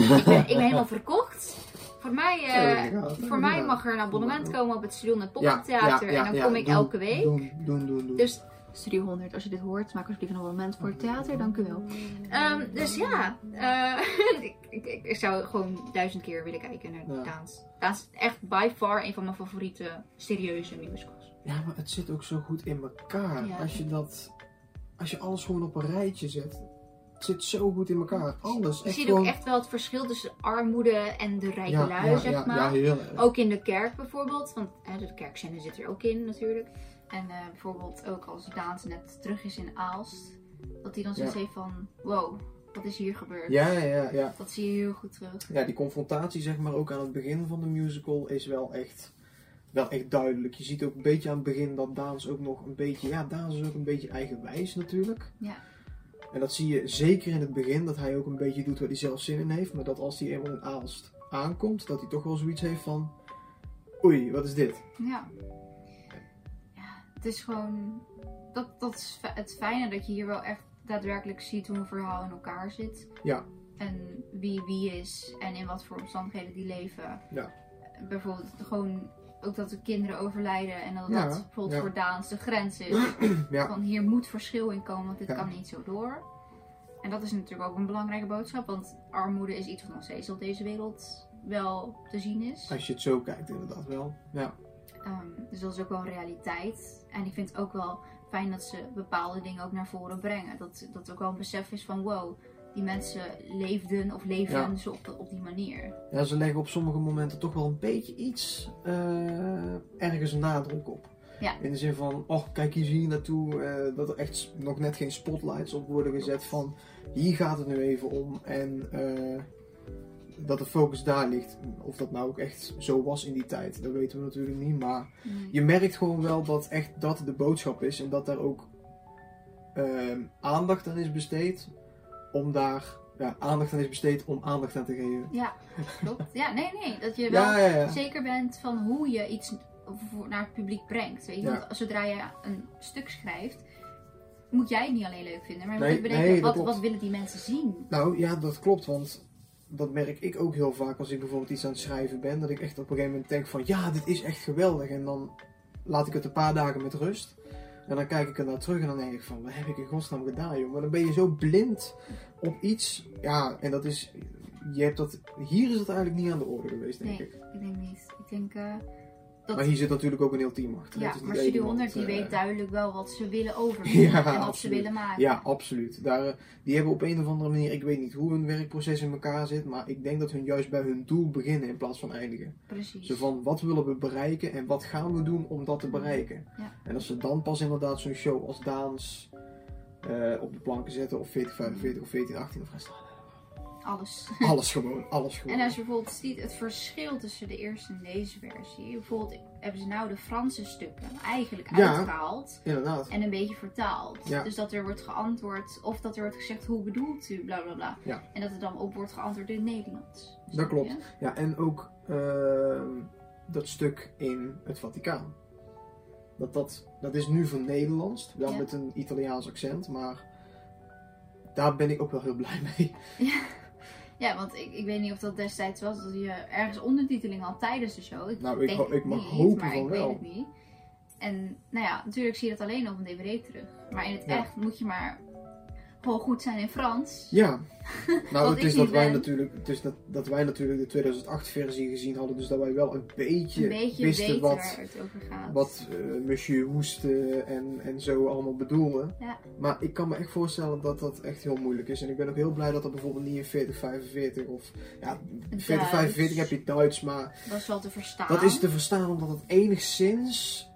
ik, ben, ik *laughs* ben helemaal verkocht. Voor mij, eh, voor mij mag er een abonnement komen op het Studio het Ja, Poppentheater. ja, ja, en dan kom ik doen, elke week. Doen, doen, doen. doen. Dus Studio 100, als je dit hoort, maak alsjeblieft een abonnement voor het theater. Dank u wel. Ehm, dus ja, eh, *laughs* ik, ik, ik- ik zou gewoon duizend keer willen kijken naar Ja. Daans. Daans is echt by far een van mijn favoriete serieuze musicals. Ja, maar het zit ook zo goed in elkaar. Ja. Als je dat... Als je alles gewoon op een rijtje zet. Zit zo goed in elkaar. Alles. Je Echt ziet gewoon... ook echt wel het verschil tussen armoede en de rijke ja, lui, ja, zeg ja, maar. Ja, heel. Ook in de kerk bijvoorbeeld, want hè, de kerkzender zit er ook in natuurlijk. En eh, bijvoorbeeld ook als Daans net terug is in Aalst, dat hij dan zoiets heeft van, wow, wat is hier gebeurd? Ja, ja, ja, ja. Dat zie je heel goed terug. Ja, die confrontatie zeg maar ook aan het begin van de musical is wel echt, wel echt duidelijk. Je ziet ook een beetje aan het begin dat Daans ook nog een beetje, ja, Daans is ook een beetje eigenwijs natuurlijk. Ja. En dat zie je zeker in het begin, dat hij ook een beetje doet waar hij zelf zin in heeft. Maar dat als hij eenmaal in Aalst aankomt, dat hij toch wel zoiets heeft van, oei, wat is dit? Ja. Ja, het is gewoon, dat, dat is het fijne dat je hier wel echt daadwerkelijk ziet hoe een verhaal in elkaar zit. Ja. En wie wie is en in wat voor omstandigheden die leven. Ja. Bijvoorbeeld gewoon ook dat de kinderen overlijden en dat Ja, dat bijvoorbeeld ja. voor Daans de grens is. *clears throat* Ja. Van hier moet verschil in komen, want dit kan niet zo door. En dat is natuurlijk ook een belangrijke boodschap, want armoede is iets wat nog steeds op deze wereld wel te zien is. Als je het zo kijkt inderdaad wel. Ja, Ehm, dus dat is ook wel realiteit. En ik vind het ook wel fijn dat ze bepaalde dingen ook naar voren brengen. Dat, dat ook wel een besef is van wow, die mensen leefden of leven Ja. ze op, op die manier. ja ze leggen op sommige momenten toch wel een beetje iets eh, ergens een nadruk op. Ja. In de zin van, oh kijk hier zie je naartoe, eh, dat er echt nog net geen spotlights op worden gezet van hier gaat het nu even om en eh, dat de focus daar ligt. Of dat nou ook echt zo was in die tijd, dat weten we natuurlijk niet, maar Mm. je merkt gewoon wel dat echt dat de boodschap is en dat daar ook ehm, aandacht aan is besteed om daar, ja, aandacht aan is besteed om aandacht aan te geven. Ja, klopt. Ja, nee, nee. Dat je wel Ja, ja, ja. zeker bent van hoe je iets naar het publiek brengt. Weet je? Want zodra je een stuk schrijft, moet jij het niet alleen leuk vinden, maar je Nee, moet ook bedenken, nee, wat, wat willen die mensen zien? Nou ja, dat klopt, want dat merk ik ook heel vaak als ik bijvoorbeeld iets aan het schrijven ben. Dat ik echt op een gegeven moment denk van ja, dit is echt geweldig. En dan laat ik het een paar dagen met rust. En dan kijk ik er naar terug en dan denk ik van, wat heb ik in godsnaam gedaan, joh. Maar dan ben je zo blind op iets. Ja, en dat is, je hebt dat, hier is het eigenlijk niet aan de orde geweest, denk Nee, ik. ik denk niet. Ik denk eh, dat... Maar hier zit natuurlijk ook een heel team achter. ja, maar Studio iemand, 100 die eh, weet duidelijk wel wat ze willen overbrengen *laughs* Ja, en wat ze willen maken. Ja, absoluut. Daar, eh, die hebben op een of andere manier, ik weet niet hoe hun werkproces in elkaar zit, maar ik denk dat hun juist bij hun doel beginnen in plaats van eindigen. Precies. Zo van, wat willen we bereiken en wat gaan we doen om dat te bereiken? Ja. En als ze dan pas inderdaad zo'n show als Daans eh, op de planken zetten, of 1445 of 1418 of rest. Alles. *laughs* Alles gewoon, alles gewoon. En als je bijvoorbeeld ziet het verschil tussen de eerste en deze versie. Bijvoorbeeld hebben ze nou de Franse stukken eigenlijk Ja. uitgehaald Inderdaad. en een beetje vertaald. Ja. Dus dat er wordt geantwoord of dat er wordt gezegd hoe bedoelt u, bla bla bla. Ja. En dat er dan op wordt geantwoord in het Nederlands. Dat klopt. Ja? En ook ehm, dat stuk in het Vaticaan. Dat, dat, dat is nu van Nederlands, wel met een Italiaans accent, maar daar ben ik ook wel heel blij mee. Ja, *laughs* want ik, ik weet niet of dat destijds was dat je ergens ondertiteling had tijdens de show. Ik Nou, ik denk ho- ik mag niet, hopen maar van ik wel. weet het niet. En nou ja, natuurlijk zie je dat alleen op een dvd terug. Maar in het Ja. echt moet je maar gewoon goed zijn in Frans. Ja, *laughs* nou het is, dat wij ben. natuurlijk, het is dat, dat wij natuurlijk de 2008 versie gezien hadden, dus dat wij wel een beetje, Een beetje wisten wat, wat eh, Monsieur Hoeste en, en zo allemaal bedoelde. Ja. Maar ik kan me echt voorstellen dat dat echt heel moeilijk is. En ik ben ook heel blij dat dat bijvoorbeeld niet in 4045 of... Ja, 4045 heb je Duits, maar Dat is wel te verstaan. dat is te verstaan omdat het enigszins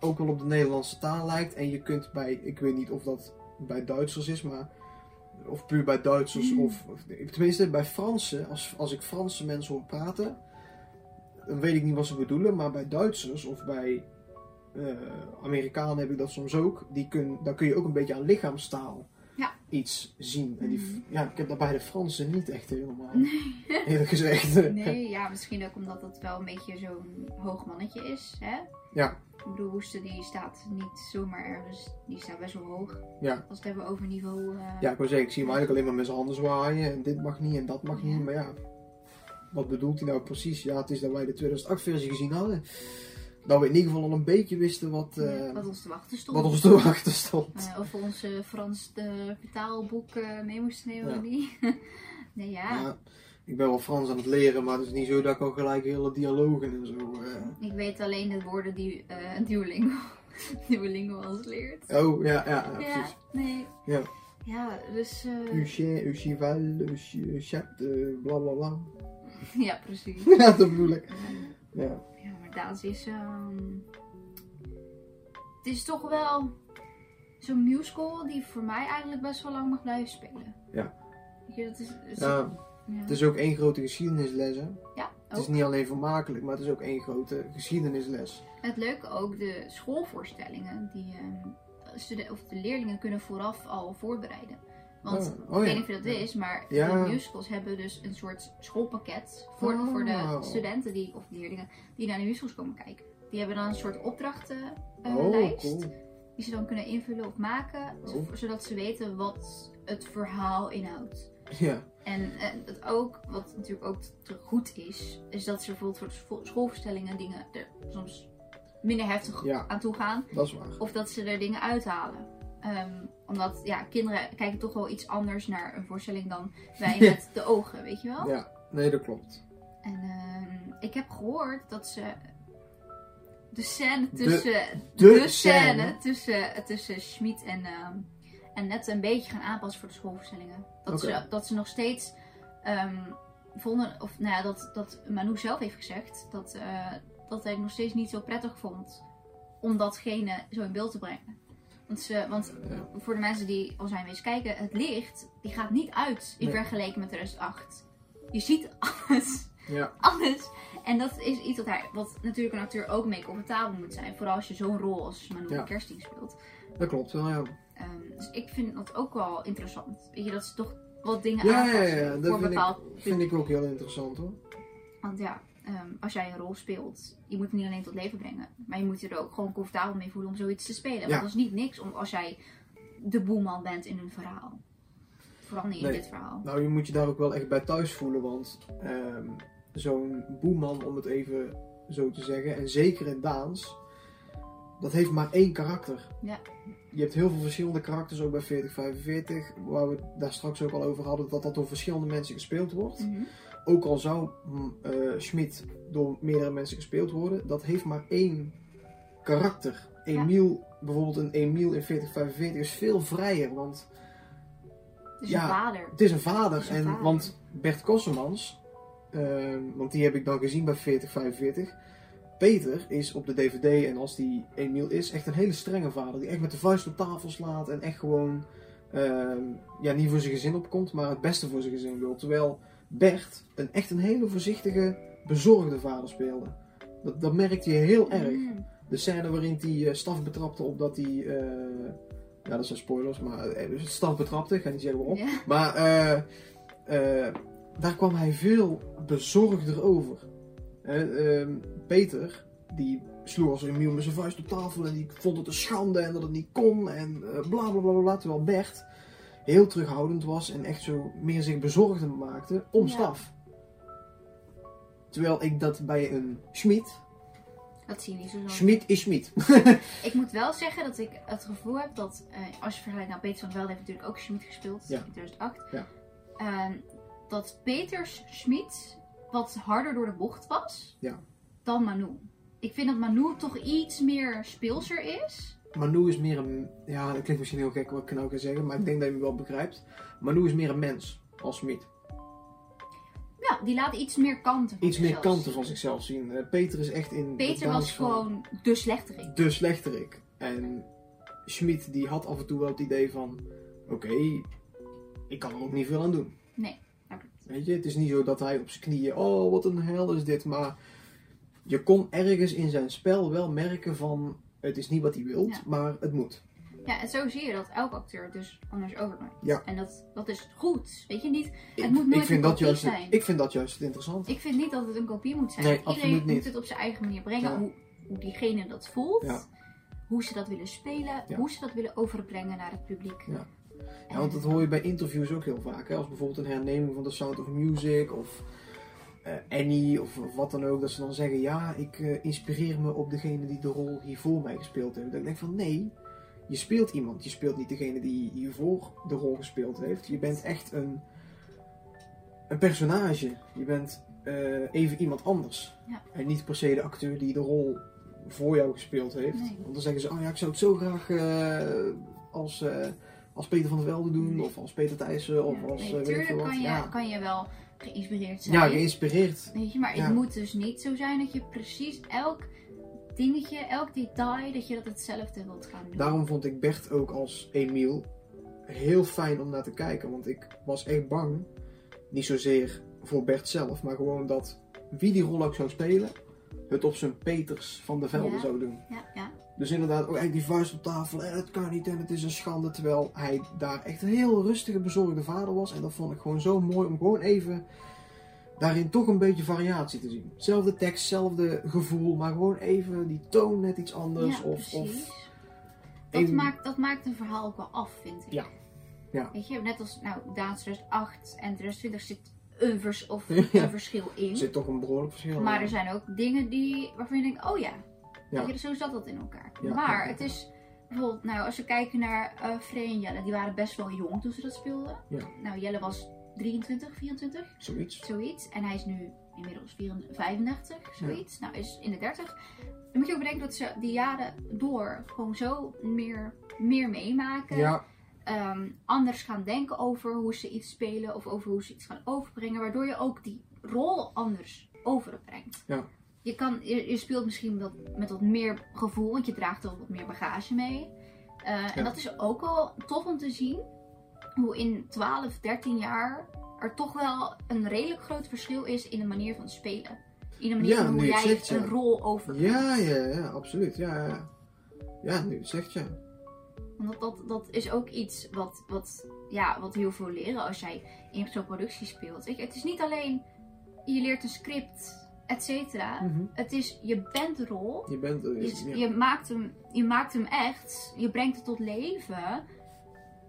ook wel op de Nederlandse taal lijkt. En je kunt bij, ik weet niet of dat bij Duitsers is, maar... Of puur bij Duitsers of, of... Tenminste, bij Fransen, als, als ik Franse mensen hoor praten... Dan weet ik niet wat ze bedoelen, maar bij Duitsers of bij eh, Amerikanen heb ik dat soms ook. Die kun, dan kun je ook een beetje aan lichaamstaal Ja. iets zien. En die, Mhm. ja, ik heb dat bij de Fransen niet echt helemaal. Eerlijk gezegd. Nee, ja, misschien ook omdat het wel een beetje zo'n hoog mannetje is. Hè? Ja. Ik bedoel, die staat niet zomaar ergens, die staat best wel hoog. Ja. Als we het hebben over niveau. eh, Ja, ik wil zeggen, ik zie hem eigenlijk alleen maar met zijn handen zwaaien. En dit mag niet en dat mag Ja. niet. Maar ja, wat bedoelt hij nou precies? Ja, het is dat wij de 2008 versie gezien hadden. Dat we in ieder geval al een beetje wisten wat, eh, ja, wat ons te wachten stond. wat ons te wachten stond. Eh, of we ons Frans de vertaalboek mee moesten nemen Ja. of niet. *laughs* nee, ja. Ik ben wel Frans aan het leren, maar het is niet zo dat ik al gelijk hele dialogen en zo. eh. Ik weet alleen de woorden die eh Duolingo, *laughs* Duolingo ons leert. Oh, ja, ja, ja, Ja, precies. nee. Ja. Ja, dus... eh, Un chien, un cheval, un chi- un chat, eh, bla bla bla. *laughs* ja, precies. *laughs* ja, dat bedoel ik. Ja. Ja, maar Daans is... ehm, Het is toch wel zo'n musical die voor mij eigenlijk best wel lang mag blijven spelen. Ja. Weet je, dat is- Ja, ja. het is ook één grote geschiedenisles, hè. Ja, Het is niet alleen vermakelijk, maar het is ook één grote geschiedenisles. Het leuke ook, de schoolvoorstellingen, die ehm, of de leerlingen kunnen vooraf al voorbereiden. Want Oh, oh ik weet niet of je dat Ja. wist, maar Ja. de musicals hebben dus een soort schoolpakket voor, Oh. voor de studenten die, of leerlingen die naar de musicals komen kijken. Die hebben dan een soort opdrachtenlijst oh, lijst cool. die ze dan kunnen invullen of maken, Oh. zo- zodat ze weten wat het verhaal inhoudt. Ja, En, en dat ook, wat natuurlijk ook te goed is, is dat ze bijvoorbeeld voor schoolverstellingen dingen er soms minder heftig Ja. aan toe gaan. dat is waar. Of dat ze er dingen uithalen. Ehm, omdat ja, kinderen kijken toch wel iets anders naar een voorstelling dan wij Ja. *laughs* met de ogen, weet je wel? Ja, nee, dat klopt. En ehm, ik heb gehoord dat ze de scène tussen de de, scène. scène tussen, tussen Schmid en, ehm, en net een beetje gaan aanpassen voor de schoolverstellingen. Dat, ze, dat ze nog steeds ehm, vonden, of nou ja, dat, dat Manu zelf heeft gezegd, dat, eh, dat hij het nog steeds niet zo prettig vond om datgene zo in beeld te brengen. Want, ze, want Ja. voor de mensen die al zijn wezen kijken, het licht die gaat niet uit in Nee. vergelijking met 2008. Je ziet alles Ja, *laughs* alles. En dat is iets wat, hij, wat natuurlijk een acteur ook mee comfortabel moet zijn. Vooral als je zo'n rol als Manu Ja. Kersting speelt. dat klopt wel, ja. Ehm, dus ik vind dat ook wel interessant. Weet je, dat ze toch wat dingen Ja, ja, aanpassen ja, dat voor een vind ik, bepaald vind ik ook heel interessant, hoor. Want ja, ehm, als jij een rol speelt, je moet het niet alleen tot leven brengen. Maar je moet je er ook gewoon comfortabel mee voelen om zoiets te spelen. Ja. Want dat is niet niks om, als jij de boeman bent in een verhaal. Vooral niet Nee. in dit verhaal. Nou, je moet je daar ook wel echt bij thuis voelen, want ehm, zo'n boeman, om het even zo te zeggen, en zeker in Daans, dat heeft maar één karakter. Ja. Je hebt heel veel verschillende karakters, ook bij 4045, waar we het daar straks ook al over hadden, dat dat door verschillende mensen gespeeld wordt. Mhm. Ook al zou mm, eh, Schmid door meerdere mensen gespeeld worden, dat heeft maar één karakter. Emiel, bijvoorbeeld een Emiel in 4045 is veel vrijer, want Dus Ja. een vader. het is een vader. Het is een en, vader. Want Bert Kossemans, ehm, want die heb ik dan gezien bij 4045. Peter is op de DVD en als die Emiel is, echt een hele strenge vader. Die echt met de vuist op tafel slaat en echt gewoon, ehm, ja, niet voor zijn gezin opkomt, maar het beste voor zijn gezin wil. Terwijl Bert een echt een hele voorzichtige, bezorgde vader speelde. Dat, dat merkte je heel erg. Mm. De scène waarin hij eh, staf betrapte op dat hij. eh, ja, dat zijn spoilers, maar eh, dus staf betrapte, ik ga niet zeggen waarom. Ja. Maar daar kwam hij veel bezorgder over. Eh, ehm, Peter, die sloeg als een Emiel met zijn vuist op tafel en die vond het een schande en dat het niet kon en eh, bla bla bla bla. Terwijl Bert heel terughoudend was en echt zo meer zich bezorgd maakte om Ja. staf. Terwijl ik dat bij een Schmid. Dat zie je niet zo. Schmid is Schmid. *laughs* Ik moet wel zeggen dat ik het gevoel heb dat, eh, als je vergelijkt, nou Peter van Velde heeft natuurlijk ook Schmid gespeeld Ja. in 2008. Ja. Ehm, dat Peters Schmid wat harder door de bocht was Ja. Dan Manu. Ik vind dat Manu toch iets meer speelser is. Manu is meer een. Ja, dat klinkt misschien heel gek wat ik nou ga zeggen, maar ik denk dat je me wel begrijpt. Manu is meer een mens als Schmid. Ja, die laat iets meer kanten van Iets meer zichzelf kanten van zichzelf zien. Eh, Peter is echt in. Peter was gewoon de slechterik. De slechterik. En Schmid die had af en toe wel het idee van: oké, ik kan er ook niet veel aan doen. Nee, klopt. Weet je, het is niet zo dat hij op zijn knieën, oh wat een hel is dit. Maar je kon ergens in zijn spel wel merken van: het is niet wat hij wilt, Ja. maar het moet. Ja, en zo zie je dat elke acteur dus anders overbrengt. Ja. En dat, dat is goed. Weet je niet, Ik, moet nooit ik, vind een dat kopie juist, zijn. ik vind dat juist het interessante. Ik vind niet dat het een kopie moet zijn. Nee, Iedereen absoluut niet. moet het op zijn eigen manier brengen. Ja. Hoe, hoe diegene dat voelt. Ja. Hoe ze dat willen spelen. Hoe ze dat willen overbrengen naar het publiek. Ja. En- want dat hoor je bij interviews ook heel vaak. Hè? Als bijvoorbeeld een herneming van The Sound of Music of Annie of, wat dan ook. Dat ze dan zeggen, ja, ik eh, inspireer me op degene die de rol hier voor mij gespeeld heeft. Dat ik denk van, nee, je speelt iemand. Je speelt niet degene die hiervoor de rol gespeeld heeft. Je bent echt een, een personage. Je bent eh, even iemand anders. Ja. En niet per se de acteur die de rol voor jou gespeeld heeft. Nee. Want dan zeggen ze, oh ja, ik zou het zo graag eh, als... eh, als Peter van der Velde doen, of als Peter Thijssen, of Ja. als Nee, eh, weet ik veel tuurlijk wat. kan je, ja. kan je wel geïnspireerd zijn. ja, geïnspireerd. Weet je, maar Ja. het moet dus niet zo zijn dat je precies elk dingetje, elk detail, dat je dat hetzelfde wilt gaan doen. Daarom vond ik Bert ook als Emiel heel fijn om naar te kijken. Want ik was echt bang, niet zozeer voor Bert zelf, maar gewoon dat wie die rol ook zou spelen, het op zijn Peters van de Velde Ja. zou doen. Ja, ja. Dus inderdaad, ook eigenlijk die vuist op tafel, en het kan niet en het is een schande. Terwijl hij daar echt een heel rustige, bezorgde vader was. En dat vond ik gewoon zo mooi om gewoon even daarin toch een beetje variatie te zien. Zelfde tekst, zelfde gevoel, maar gewoon even die toon net iets anders. ja, of, precies. of dat, maakt, dat maakt een verhaal ook wel af, vind ik. Ja. Ja. Weet je, net als nou, Daans 2008 en 2020 zit een, vers, of Ja. *laughs* een verschil in. Er zit toch een behoorlijk verschil Maar in. er zijn ook dingen die, waarvan je denkt, oh ja, Ja. Je, zo zat dat in elkaar. Ja, maar het is bijvoorbeeld, nou, als we kijken naar eh Frey en Jelle, die waren best wel jong toen ze dat speelden. Nou, Jelle was 23, 24, Zoiets. zoiets. En hij is nu inmiddels 34, 35, zoiets. Nou, is in de 30. Dan moet je ook bedenken dat ze die jaren door gewoon zo meer, meer meemaken. Ja, ehm, anders gaan denken over hoe ze iets spelen of over hoe ze iets gaan overbrengen. Waardoor je ook die rol anders overbrengt. Ja. Je, kan, je, je speelt misschien met wat meer gevoel, want je draagt wel wat meer bagage mee. Eh, Ja. En dat is ook wel tof om te zien. Hoe in 12, 13 jaar er toch wel een redelijk groot verschil is in de manier van spelen. In de manier Ja, van hoe je jij zegt, ja. een rol overbrengt. ja, ja, ja, absoluut. Ja, ja. ja nu je zegt ja. Want dat, dat, dat is ook iets wat, wat, ja, wat heel veel leren als jij in zo'n productie speelt. Weet je, het is niet alleen je leert een script, et cetera. Mhm. Het is je bent de rol. Je bent. Je, ja. je, maakt hem, je maakt hem echt. Je brengt het tot leven.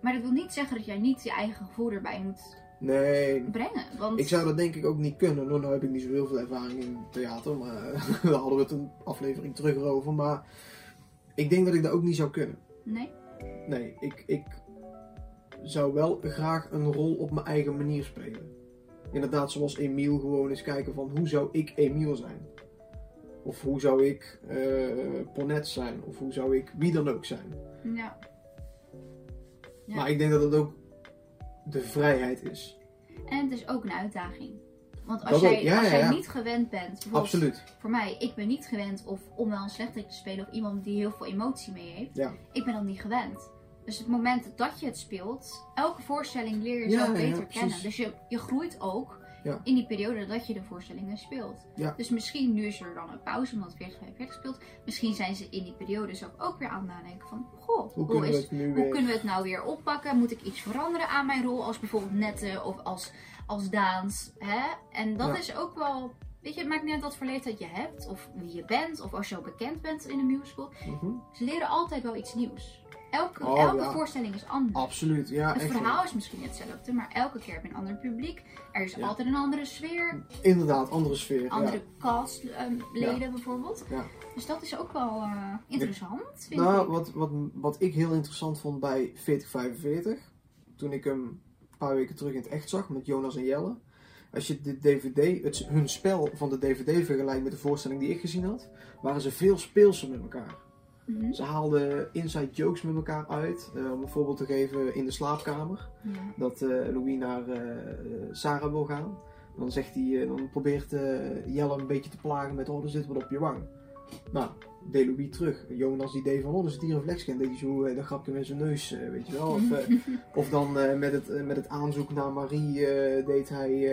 Maar dat wil niet zeggen dat jij niet je eigen gevoel erbij moet Nee, brengen. Want ik zou dat denk ik ook niet kunnen. Nou, nou heb ik niet zo heel veel ervaring in theater, maar *laughs* daar hadden we het een aflevering terug over. Maar ik denk dat ik dat ook niet zou kunnen. nee. Nee, ik, ik zou wel graag een rol op mijn eigen manier spelen. Inderdaad, zoals Emiel gewoon eens kijken van hoe zou ik Emiel zijn? Of hoe zou ik eh Ponet zijn? Of hoe zou ik wie dan ook zijn? Ja. Ja. Maar ik denk dat het ook de vrijheid is. En het is ook een uitdaging. Want als Dat jij, ook, ja, als ja, jij ja. niet gewend bent, bijvoorbeeld Absoluut. voor mij, ik ben niet gewend of om wel een slechterik te spelen of iemand die heel veel emotie mee heeft. Ja. Ik ben dat niet gewend. Dus het moment dat je het speelt, elke voorstelling leer je Ja, ja, beter kennen. Dus je, je groeit ook in die periode dat je de voorstellingen speelt. Dus misschien nu is er dan een pauze omdat 40 45 speelt. Misschien zijn ze in die periode zelf ook weer aan het nadenken van, goh, Hoe kunnen we is, het nu hoe weer... kunnen we het nou weer oppakken? Moet ik iets veranderen aan mijn rol als bijvoorbeeld Nette of als, als Daans? Hè? En dat is ook wel, weet je, het maakt niet uit wat voor leeftijd je hebt of wie je bent of als je al bekend bent in een musical. Mhm. Ze leren altijd wel iets nieuws. Elke, Oh, elke ja. voorstelling is anders. Absoluut, ja. Het Echt, verhaal is misschien hetzelfde, maar elke keer heb je een ander publiek. Er is Ja. altijd een andere sfeer, Inderdaad, andere sfeer. andere castleden bijvoorbeeld. Ja. Dus dat is ook wel eh, interessant, vind Nou, ik. wat, wat, wat ik heel interessant vond bij 4045, toen ik hem een paar weken terug in het echt zag met Jonas en Jelle. Als je de DVD, het, hun spel van de DVD vergelijkt met de voorstelling die ik gezien had, waren ze veel speelser met elkaar. Mhm. Ze haalden inside jokes met elkaar uit. Eh, om een voorbeeld te geven in de slaapkamer. Dat eh, Louis naar eh, Sarah wil gaan. Dan, zegt hij, dan probeert Jelle een beetje te plagen met, oh, er zit wat op je wang. Nou, deed Louis terug. Jonas die deed van, oh, een vlekje. En deed hij zo eh, dat grapje met zijn neus, eh, weet je wel. Of, eh, *laughs* of dan met, het, met het aanzoek naar Marie deed hij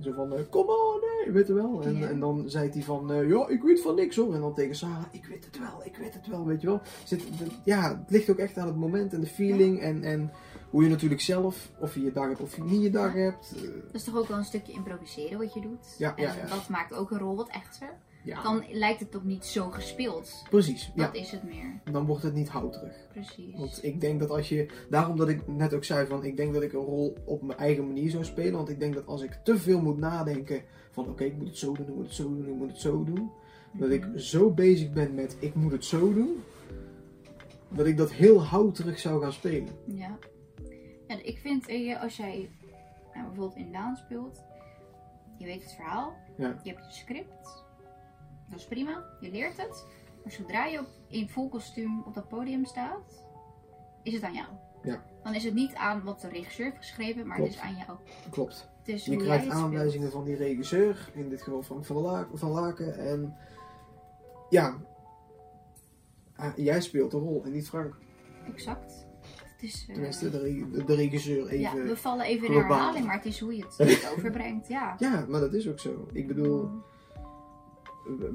zo van, kom on, nee, weet je wel. En, Ja. en dan zei hij van, ja, ik weet van niks hoor. En dan tegen Sarah, ik weet het wel, ik weet het wel, weet je wel. Zit, ja, het ligt ook echt aan het moment en de feeling en... en hoe je natuurlijk zelf, of je je dag hebt of je niet je dag hebt. Dat is toch ook wel een stukje improviseren wat je doet. Ja, en ja, ja. dat maakt ook een rol wat echter. Ja, Dan lijkt het ook niet zo gespeeld. precies. Ja, Dat is het meer. dan wordt het niet houterig. Precies. Want ik denk dat als je, daarom dat ik net ook zei van, ik denk dat ik een rol op mijn eigen manier zou spelen. Want ik denk dat als ik te veel moet nadenken van, oké, ik moet het zo doen, ik moet het zo doen, ik moet het zo doen. Dat ik Mhm. zo bezig ben met, ik moet het zo doen. Dat ik dat heel houterig zou gaan spelen. Ja. ja ik vind, eh, als jij nou, bijvoorbeeld in Daan speelt, je weet het verhaal, Ja. je hebt je script, dat is prima, je leert het. Maar zodra je op, in vol kostuum op dat podium staat, is het aan jou. Ja. Dan is het niet aan wat de regisseur heeft geschreven, maar Klopt. het is aan jou. Klopt. Is Je krijgt speelt. aanwijzingen van die regisseur, in dit geval van, van Laken. En ja, ah, jij speelt de rol en niet Frank. Exact. Eh, Tenminste, de, re- de, de regisseur ja, even. we vallen even in herhaling, maar het is hoe je het, *laughs* overbrengt. Ja. Ja, maar dat is ook zo. Ik bedoel, eh,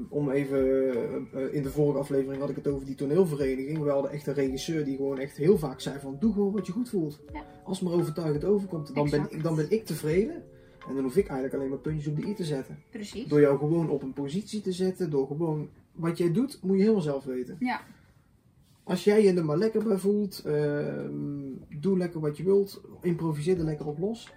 om even. eh, eh, in de vorige aflevering had ik het over die toneelvereniging. We hadden echt een regisseur die gewoon echt heel vaak zei: van doe gewoon wat je goed voelt. Ja. Als het maar overtuigend overkomt, dan ben, ik, dan ben ik tevreden. En dan hoef ik eigenlijk alleen maar puntjes op de i te zetten. Precies. Door jou gewoon op een positie te zetten, door gewoon wat jij doet, moet je helemaal zelf weten. Ja. Als jij je er maar lekker bij voelt, ehm, doe lekker wat je wilt, improviseer er lekker op los.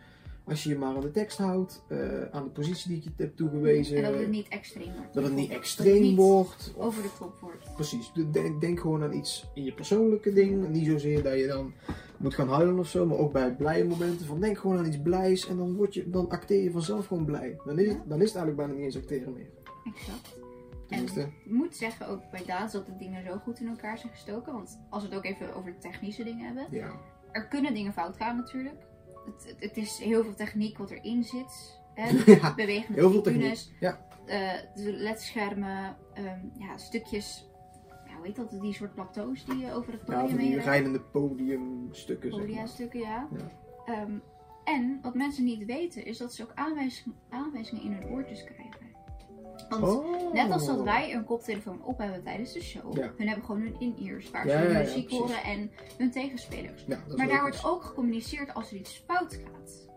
Als je je maar aan de tekst houdt, eh, aan de positie die ik je hebt toegewezen, En dat het niet extreem wordt. dat het niet extreem niet wordt. Of- Over de top wordt. Precies, De- denk, denk gewoon aan iets in je persoonlijke ding. Niet zozeer dat je dan moet gaan huilen of zo, maar ook bij blije momenten. Van denk gewoon aan iets blijs en dan, word je, dan acteer je vanzelf gewoon blij. Dan is, het, dan is het eigenlijk bijna niet eens acteren meer. Exact. Tenminste, Ik moet zeggen ook bij Daans dat de dingen zo goed in elkaar zijn gestoken. Want als we het ook even over technische dingen hebben. ja. Er kunnen dingen fout gaan natuurlijk. Het, het, is heel veel techniek wat erin zit. Hè? *laughs* Ja, Bewegende heel veel techniek. Ja. eh, de ledschermen, ehm, ja, stukjes, ja, hoe heet dat, die soort plateaus die je over het Ja, podium van die rijdende podiumstukken, zeg maar. Podiastukken, ja. Ja. Ehm, en wat mensen niet weten is dat ze ook aanwijzingen, aanwijzingen in hun oortjes krijgen. Want Oh. net als dat wij een koptelefoon op hebben tijdens de show, Ja. hun hebben gewoon hun in-ears waar ze ja, ja, muziek horen en hun tegenspelers. Maar daar wordt ook gecommuniceerd als er iets fout gaat.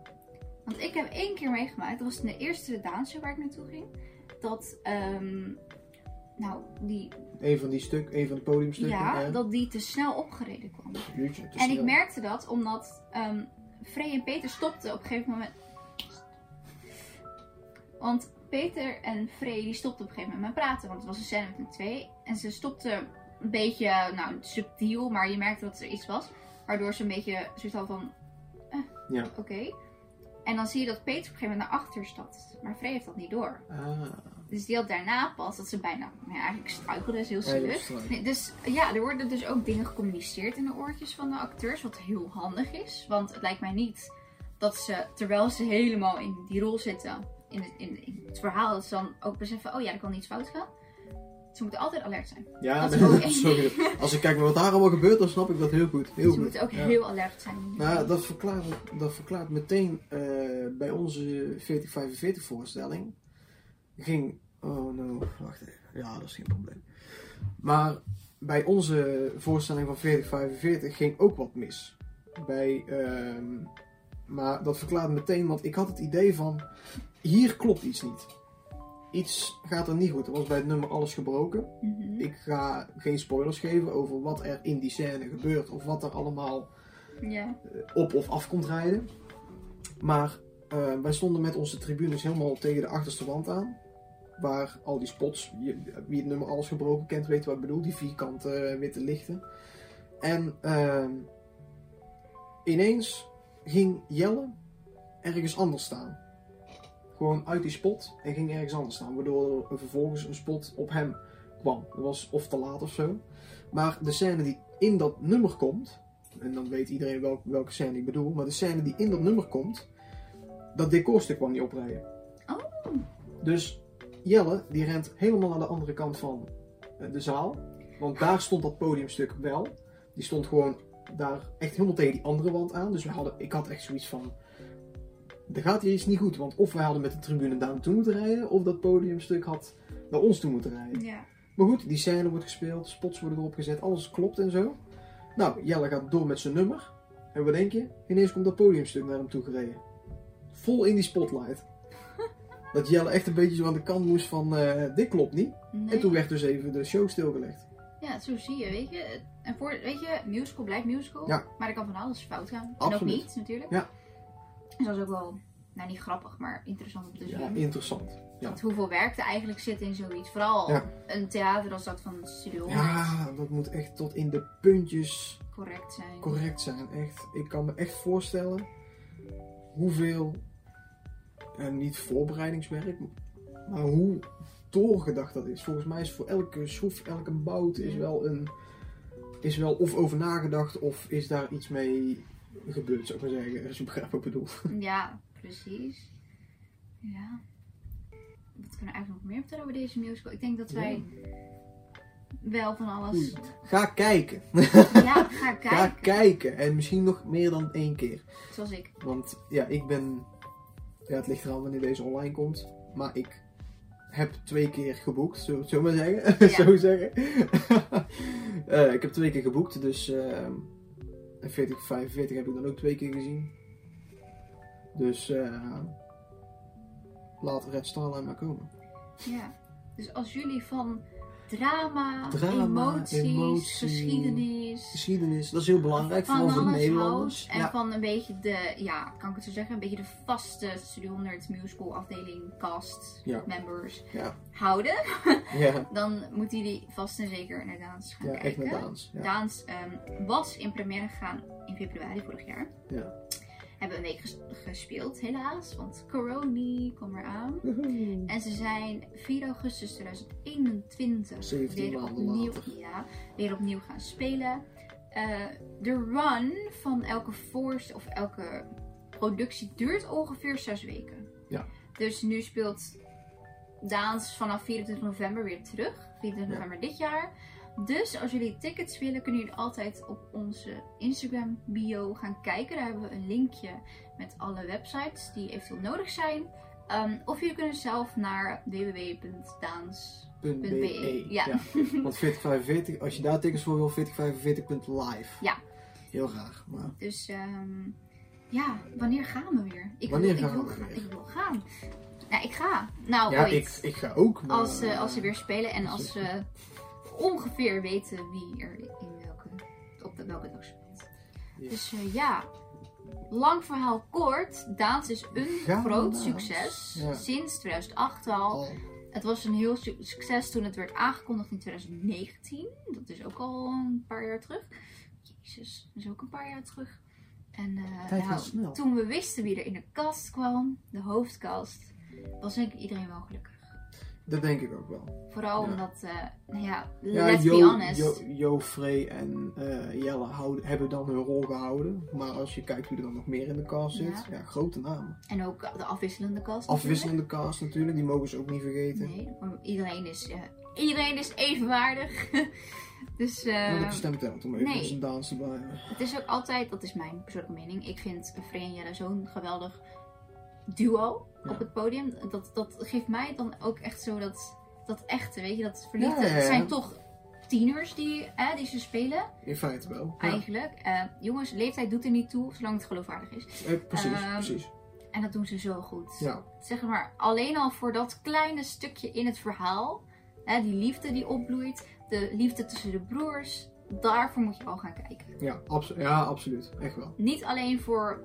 Want ik heb één keer meegemaakt, dat was in de eerste dansshow waar ik naartoe ging, dat, ehm, nou, die, Een van die stuk, een van de podiumstukken. ja, ja. dat die te snel opgereden kwam. Jeetje, En ik merkte dat omdat ehm Frey en Peter stopten op een gegeven moment. Want Peter en Frey die stopten op een gegeven moment met praten. Want het was een scène met een twee. En ze stopten een beetje, nou subtiel, maar je merkte dat er iets was. Waardoor ze een beetje zoiets hadden van, eh, Ja. oké. En dan zie je dat Peter op een gegeven moment naar achter stapt. Maar Frey heeft dat niet door. Ah, Dus die had daarna pas dat ze bijna, nou ja, eigenlijk struikelde, is heel ja, strak. Nee, dus ja, er worden dus ook dingen gecommuniceerd in de oortjes van de acteurs, wat heel handig is. Want het lijkt mij niet dat ze, terwijl ze helemaal in die rol zitten, in het, in, het verhaal, dat ze dan ook beseffen, oh ja, er kan iets fout gaan. Ze moeten altijd alert zijn. Ja, Dat nee, is goed. *laughs* *laughs* Als ik kijk naar wat daar allemaal gebeurt, dan snap ik dat heel goed. Heel ze goed. moeten ook Ja. heel alert zijn. Nou, dat verklaart, dat verklaart meteen eh, bij onze 4045 voorstelling. Ging. Oh no, wacht even. Ja, dat is geen probleem. Maar bij onze voorstelling van 4045 ging ook wat mis. Bij, ehm, maar dat verklaart meteen, want ik had het idee van. Hier klopt iets niet. Iets gaat er niet goed. Er was bij het nummer alles gebroken. Mhm. Ik ga geen spoilers geven over wat er in die scène gebeurt of wat er allemaal Ja. op of af komt rijden. Maar eh, wij stonden met onze tribunes helemaal tegen de achterste wand aan. Waar al die spots, je- wie het nummer alles gebroken kent, weet wat ik bedoel. Die vierkante eh, witte lichten. En ehm, ineens ging Jelle ergens anders staan. Gewoon uit die spot en ging ergens anders staan. Waardoor er vervolgens een spot op hem kwam. Dat was of te laat of zo. Maar de scène die in dat nummer komt, en dan weet iedereen welk, welke scène ik bedoel. Maar de scène die in dat nummer komt, dat decorstuk kwam niet oprijden. Oh. Dus Jelle, die rent helemaal naar de andere kant van eh, de zaal. Want daar stond dat podiumstuk wel. Die stond gewoon daar echt helemaal tegen die andere wand aan. Dus we hadden, ik had echt zoiets van... Er gaat hier iets niet goed. Want of wij hadden met de tribune daar naartoe moeten rijden... of dat podiumstuk had naar ons toe moeten rijden. Ja. Maar goed, die scène wordt gespeeld, spots worden erop gezet, alles klopt en zo. Nou, Jelle gaat door met zijn nummer. En wat denk je? Ineens komt dat podiumstuk naar hem toe gereden. Vol in die spotlight. *laughs* Dat Jelle echt een beetje zo aan de kant moest van, eh, dit klopt niet. Nee. En toen werd dus even de show stilgelegd. Ja, zo zie je, weet je. En voor, weet je, musical blijft musical. Ja. Maar er kan van alles fout gaan. En Absoluut. ook niet, natuurlijk. Ja. Dus dat is ook wel, nou niet grappig, maar interessant om te zien. Ja, interessant. Ja. Want hoeveel werk er eigenlijk zit in zoiets. Vooral Ja. een theater als dat van Studio 100 Ja, dat moet echt tot in de puntjes correct zijn. correct zijn. Echt. Ik kan me echt voorstellen hoeveel, en niet voorbereidingswerk, maar hoe doorgedacht dat is. Volgens mij is voor elke schroef, elke bout is wel een, is wel of over nagedacht of is daar iets mee gebeurd, zou ik maar zeggen. Als je begrijpt wat ik bedoel. Ja, precies. Ja. Wat kunnen we eigenlijk nog meer vertellen over deze musical? Ik denk dat wij wel van alles... Ga kijken. Ja, ga *laughs* kijken. Ga kijken. En misschien nog meer dan één keer. Zoals ik. Want ja, ik ben. Ja, het ligt eraan wanneer deze online komt. Maar ik heb twee keer geboekt, zo, zo maar zeggen. *laughs* Ja. zo zeggen. *laughs* Eh, ik heb twee keer geboekt, dus. Eh 40, 45 heb ik dan ook twee keer gezien. Dus. eh laat Red Starline maar komen. Ja. Dus als jullie van drama, Drama, emoties, emotie, geschiedenis, Geschiedenis, dat is heel belangrijk, voor alles Nederlanders. en Ja, van een beetje de, ja, kan ik het zo zeggen, een beetje de vaste Studio 100 musical afdeling cast Ja. members ja, houden, *laughs* ja, *laughs* dan moeten jullie vast en zeker naar Daans gaan ja, echt kijken. naar Daans. Daans ehm, was in première gegaan in februari vorig jaar. Ja. Hebben een week ges- gespeeld, helaas, want corona kwam eraan. Woehoe. En ze zijn 4 augustus 2021 17 weer opnieuw, ja, weer opnieuw gaan spelen. Eh, de run van elke voorst of elke productie duurt ongeveer 6 weken. Ja. Dus nu speelt Daans vanaf 24 november weer terug. 24 Ja. november dit jaar. Dus als jullie tickets willen, kunnen jullie altijd op onze Instagram bio gaan kijken. Daar hebben we een linkje met alle websites die eventueel nodig zijn. Ehm, of jullie kunnen zelf naar www.daans.be. .be. Ja. Ja. Want 4045, als je daar tickets voor wil, 4045.live. Ja. Heel graag. Maar Dus ehm, ja, wanneer gaan we weer? Ik Wanneer wil, gaan ik we wil, weer? Ik wil gaan. Ja, ik ga. Nou, ja, ooit. ik, ik ga ook. Maar, als, eh, als ze weer spelen en als als ze ongeveer weten wie er in welke, op de, welke dag speelt. Ja. Dus eh, ja, lang verhaal kort. Daans is een groot Daans. succes. Ja. Sinds 2008 al. Het was een heel su- succes toen het werd aangekondigd in 2019. Dat is ook al een paar jaar terug. Jezus, dat is ook een paar jaar terug. En Tijd nou, toen we wisten wie er in de kast kwam, de hoofdkast, was denk ik iedereen wel gelukkig. Dat denk ik ook wel. Vooral Ja. omdat, eh, nou ja, Ja, let's Jo, be honest. Jo, Jo, Frey en eh, Jelle houden, hebben dan hun rol gehouden. Maar als je kijkt wie er dan nog meer in de cast zit, Ja. grote namen. En ook de afwisselende kast. Afwisselende cast natuurlijk, die mogen ze ook niet vergeten. Nee, want iedereen is, eh, iedereen is evenwaardig. *laughs* dus stem telt om even nee. een dans te blijven. het is ook altijd, dat is mijn persoonlijke mening, ik vind Frey en Jelle zo'n geweldig duo Ja. op het podium. Dat, dat geeft mij dan ook echt zo dat, dat echte, weet je, dat verliefde. Ja, ja, ja. Het zijn toch tieners die, eh, die ze spelen, In feite wel. Eigenlijk. Eh, jongens, leeftijd doet er niet toe, zolang het geloofwaardig is. Eh, precies, Ehm, precies. En dat doen ze zo goed. Ja, Zeg maar, alleen al voor dat kleine stukje in het verhaal, hè, die liefde die opbloeit, de liefde tussen de broers, daarvoor moet je al gaan kijken. ja, abso- ja, absoluut. Echt wel. Niet alleen voor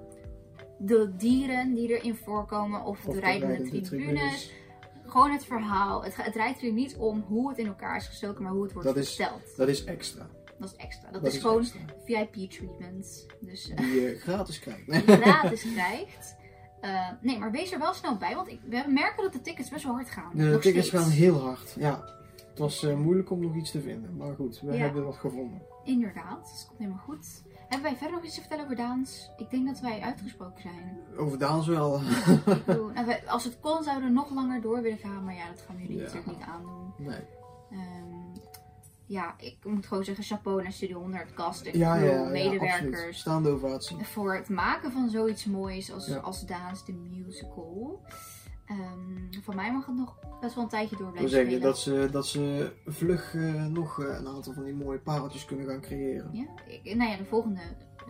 de dieren die erin voorkomen of, Of de de rijdende tribunes. Gewoon het verhaal. Het, het draait er niet om hoe het in elkaar is gestoken, maar hoe het wordt Dat is- verteld. Dat is extra. Dat is extra. Dat, Dat is, is gewoon. VIP-treatment. Dus eh, Die je gratis krijgt. *laughs* die je gratis krijgt. Eh, nee, maar wees er wel snel bij, want ik, we merken dat de tickets best wel hard gaan. De Nog tickets gaan heel hard. Ja. Het was eh, moeilijk om nog iets te vinden. Maar goed, we Ja. hebben wat gevonden. Inderdaad, dat komt helemaal goed. Hebben wij verder nog iets te vertellen over Daans? Ik denk dat wij uitgesproken zijn. Over Daans wel. Ik bedoel, nou, wij- als het kon, zouden we nog langer door willen gaan, maar ja, dat gaan we jullie Ja. natuurlijk niet aandoen. nee. Ehm, ja, ik moet gewoon zeggen, chapeau naar Studio 100, cast en Ja, ja, crew, ja, absoluut. medewerkers. Staande ovatie. voor het maken van zoiets moois als, Ja. als Daans de musical. Ehm, van mij mag het nog best wel een tijdje door blijven zeggen spelen. dat ze, dat ze vlug eh, nog eh, een aantal van die mooie pareltjes kunnen gaan creëren. Ja, ik, nou ja, de volgende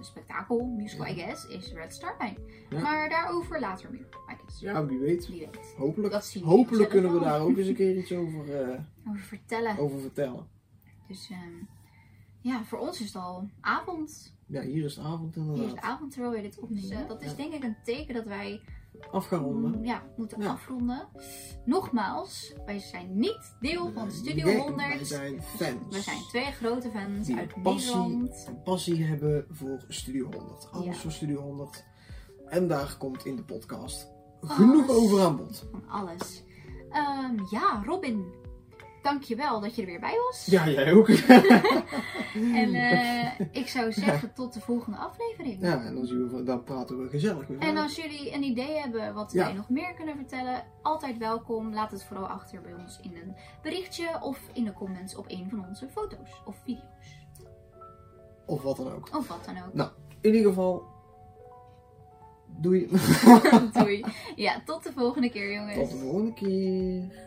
spektakel, musical Ja. I guess, is Red Star Line. Ja. Maar daarover later meer, I guess. Ja, wie weet. Wie weet. Hopelijk, Dat zien we hopelijk kunnen we daar ook eens een keer iets over, eh, *laughs* Over vertellen. over vertellen. Dus ehm, ja, voor ons is het al avond. Ja, hier is de avond Hier is inderdaad. de avond terwijl we dit opnemen. Dat is denk ik een teken dat wij Af gaan ronden. mm, ja, moeten Ja. afronden. Nogmaals, wij zijn niet deel van Studio Nee, 100. Wij zijn fans. We zijn twee grote fans Die uit passie- Nederland. Passie hebben voor Studio 100. Alles Ja. voor Studio 100. En daar komt in de podcast genoeg Alles. over aan bod. Van alles. Ehm, ja, Robin. Dankjewel dat je er weer bij was. Ja, jij ook. *laughs* En eh, ik zou zeggen tot de volgende aflevering. ja, en dan, zien we, dan praten we gezellig weer. En als jullie een idee hebben wat Ja. wij nog meer kunnen vertellen, altijd welkom. Laat het vooral achter bij ons in een berichtje of in de comments op een van onze foto's of video's. Of wat dan ook. Of wat dan ook. Nou. In ieder geval, doei. *laughs* Doei. Ja, tot de volgende keer jongens. Tot de volgende keer.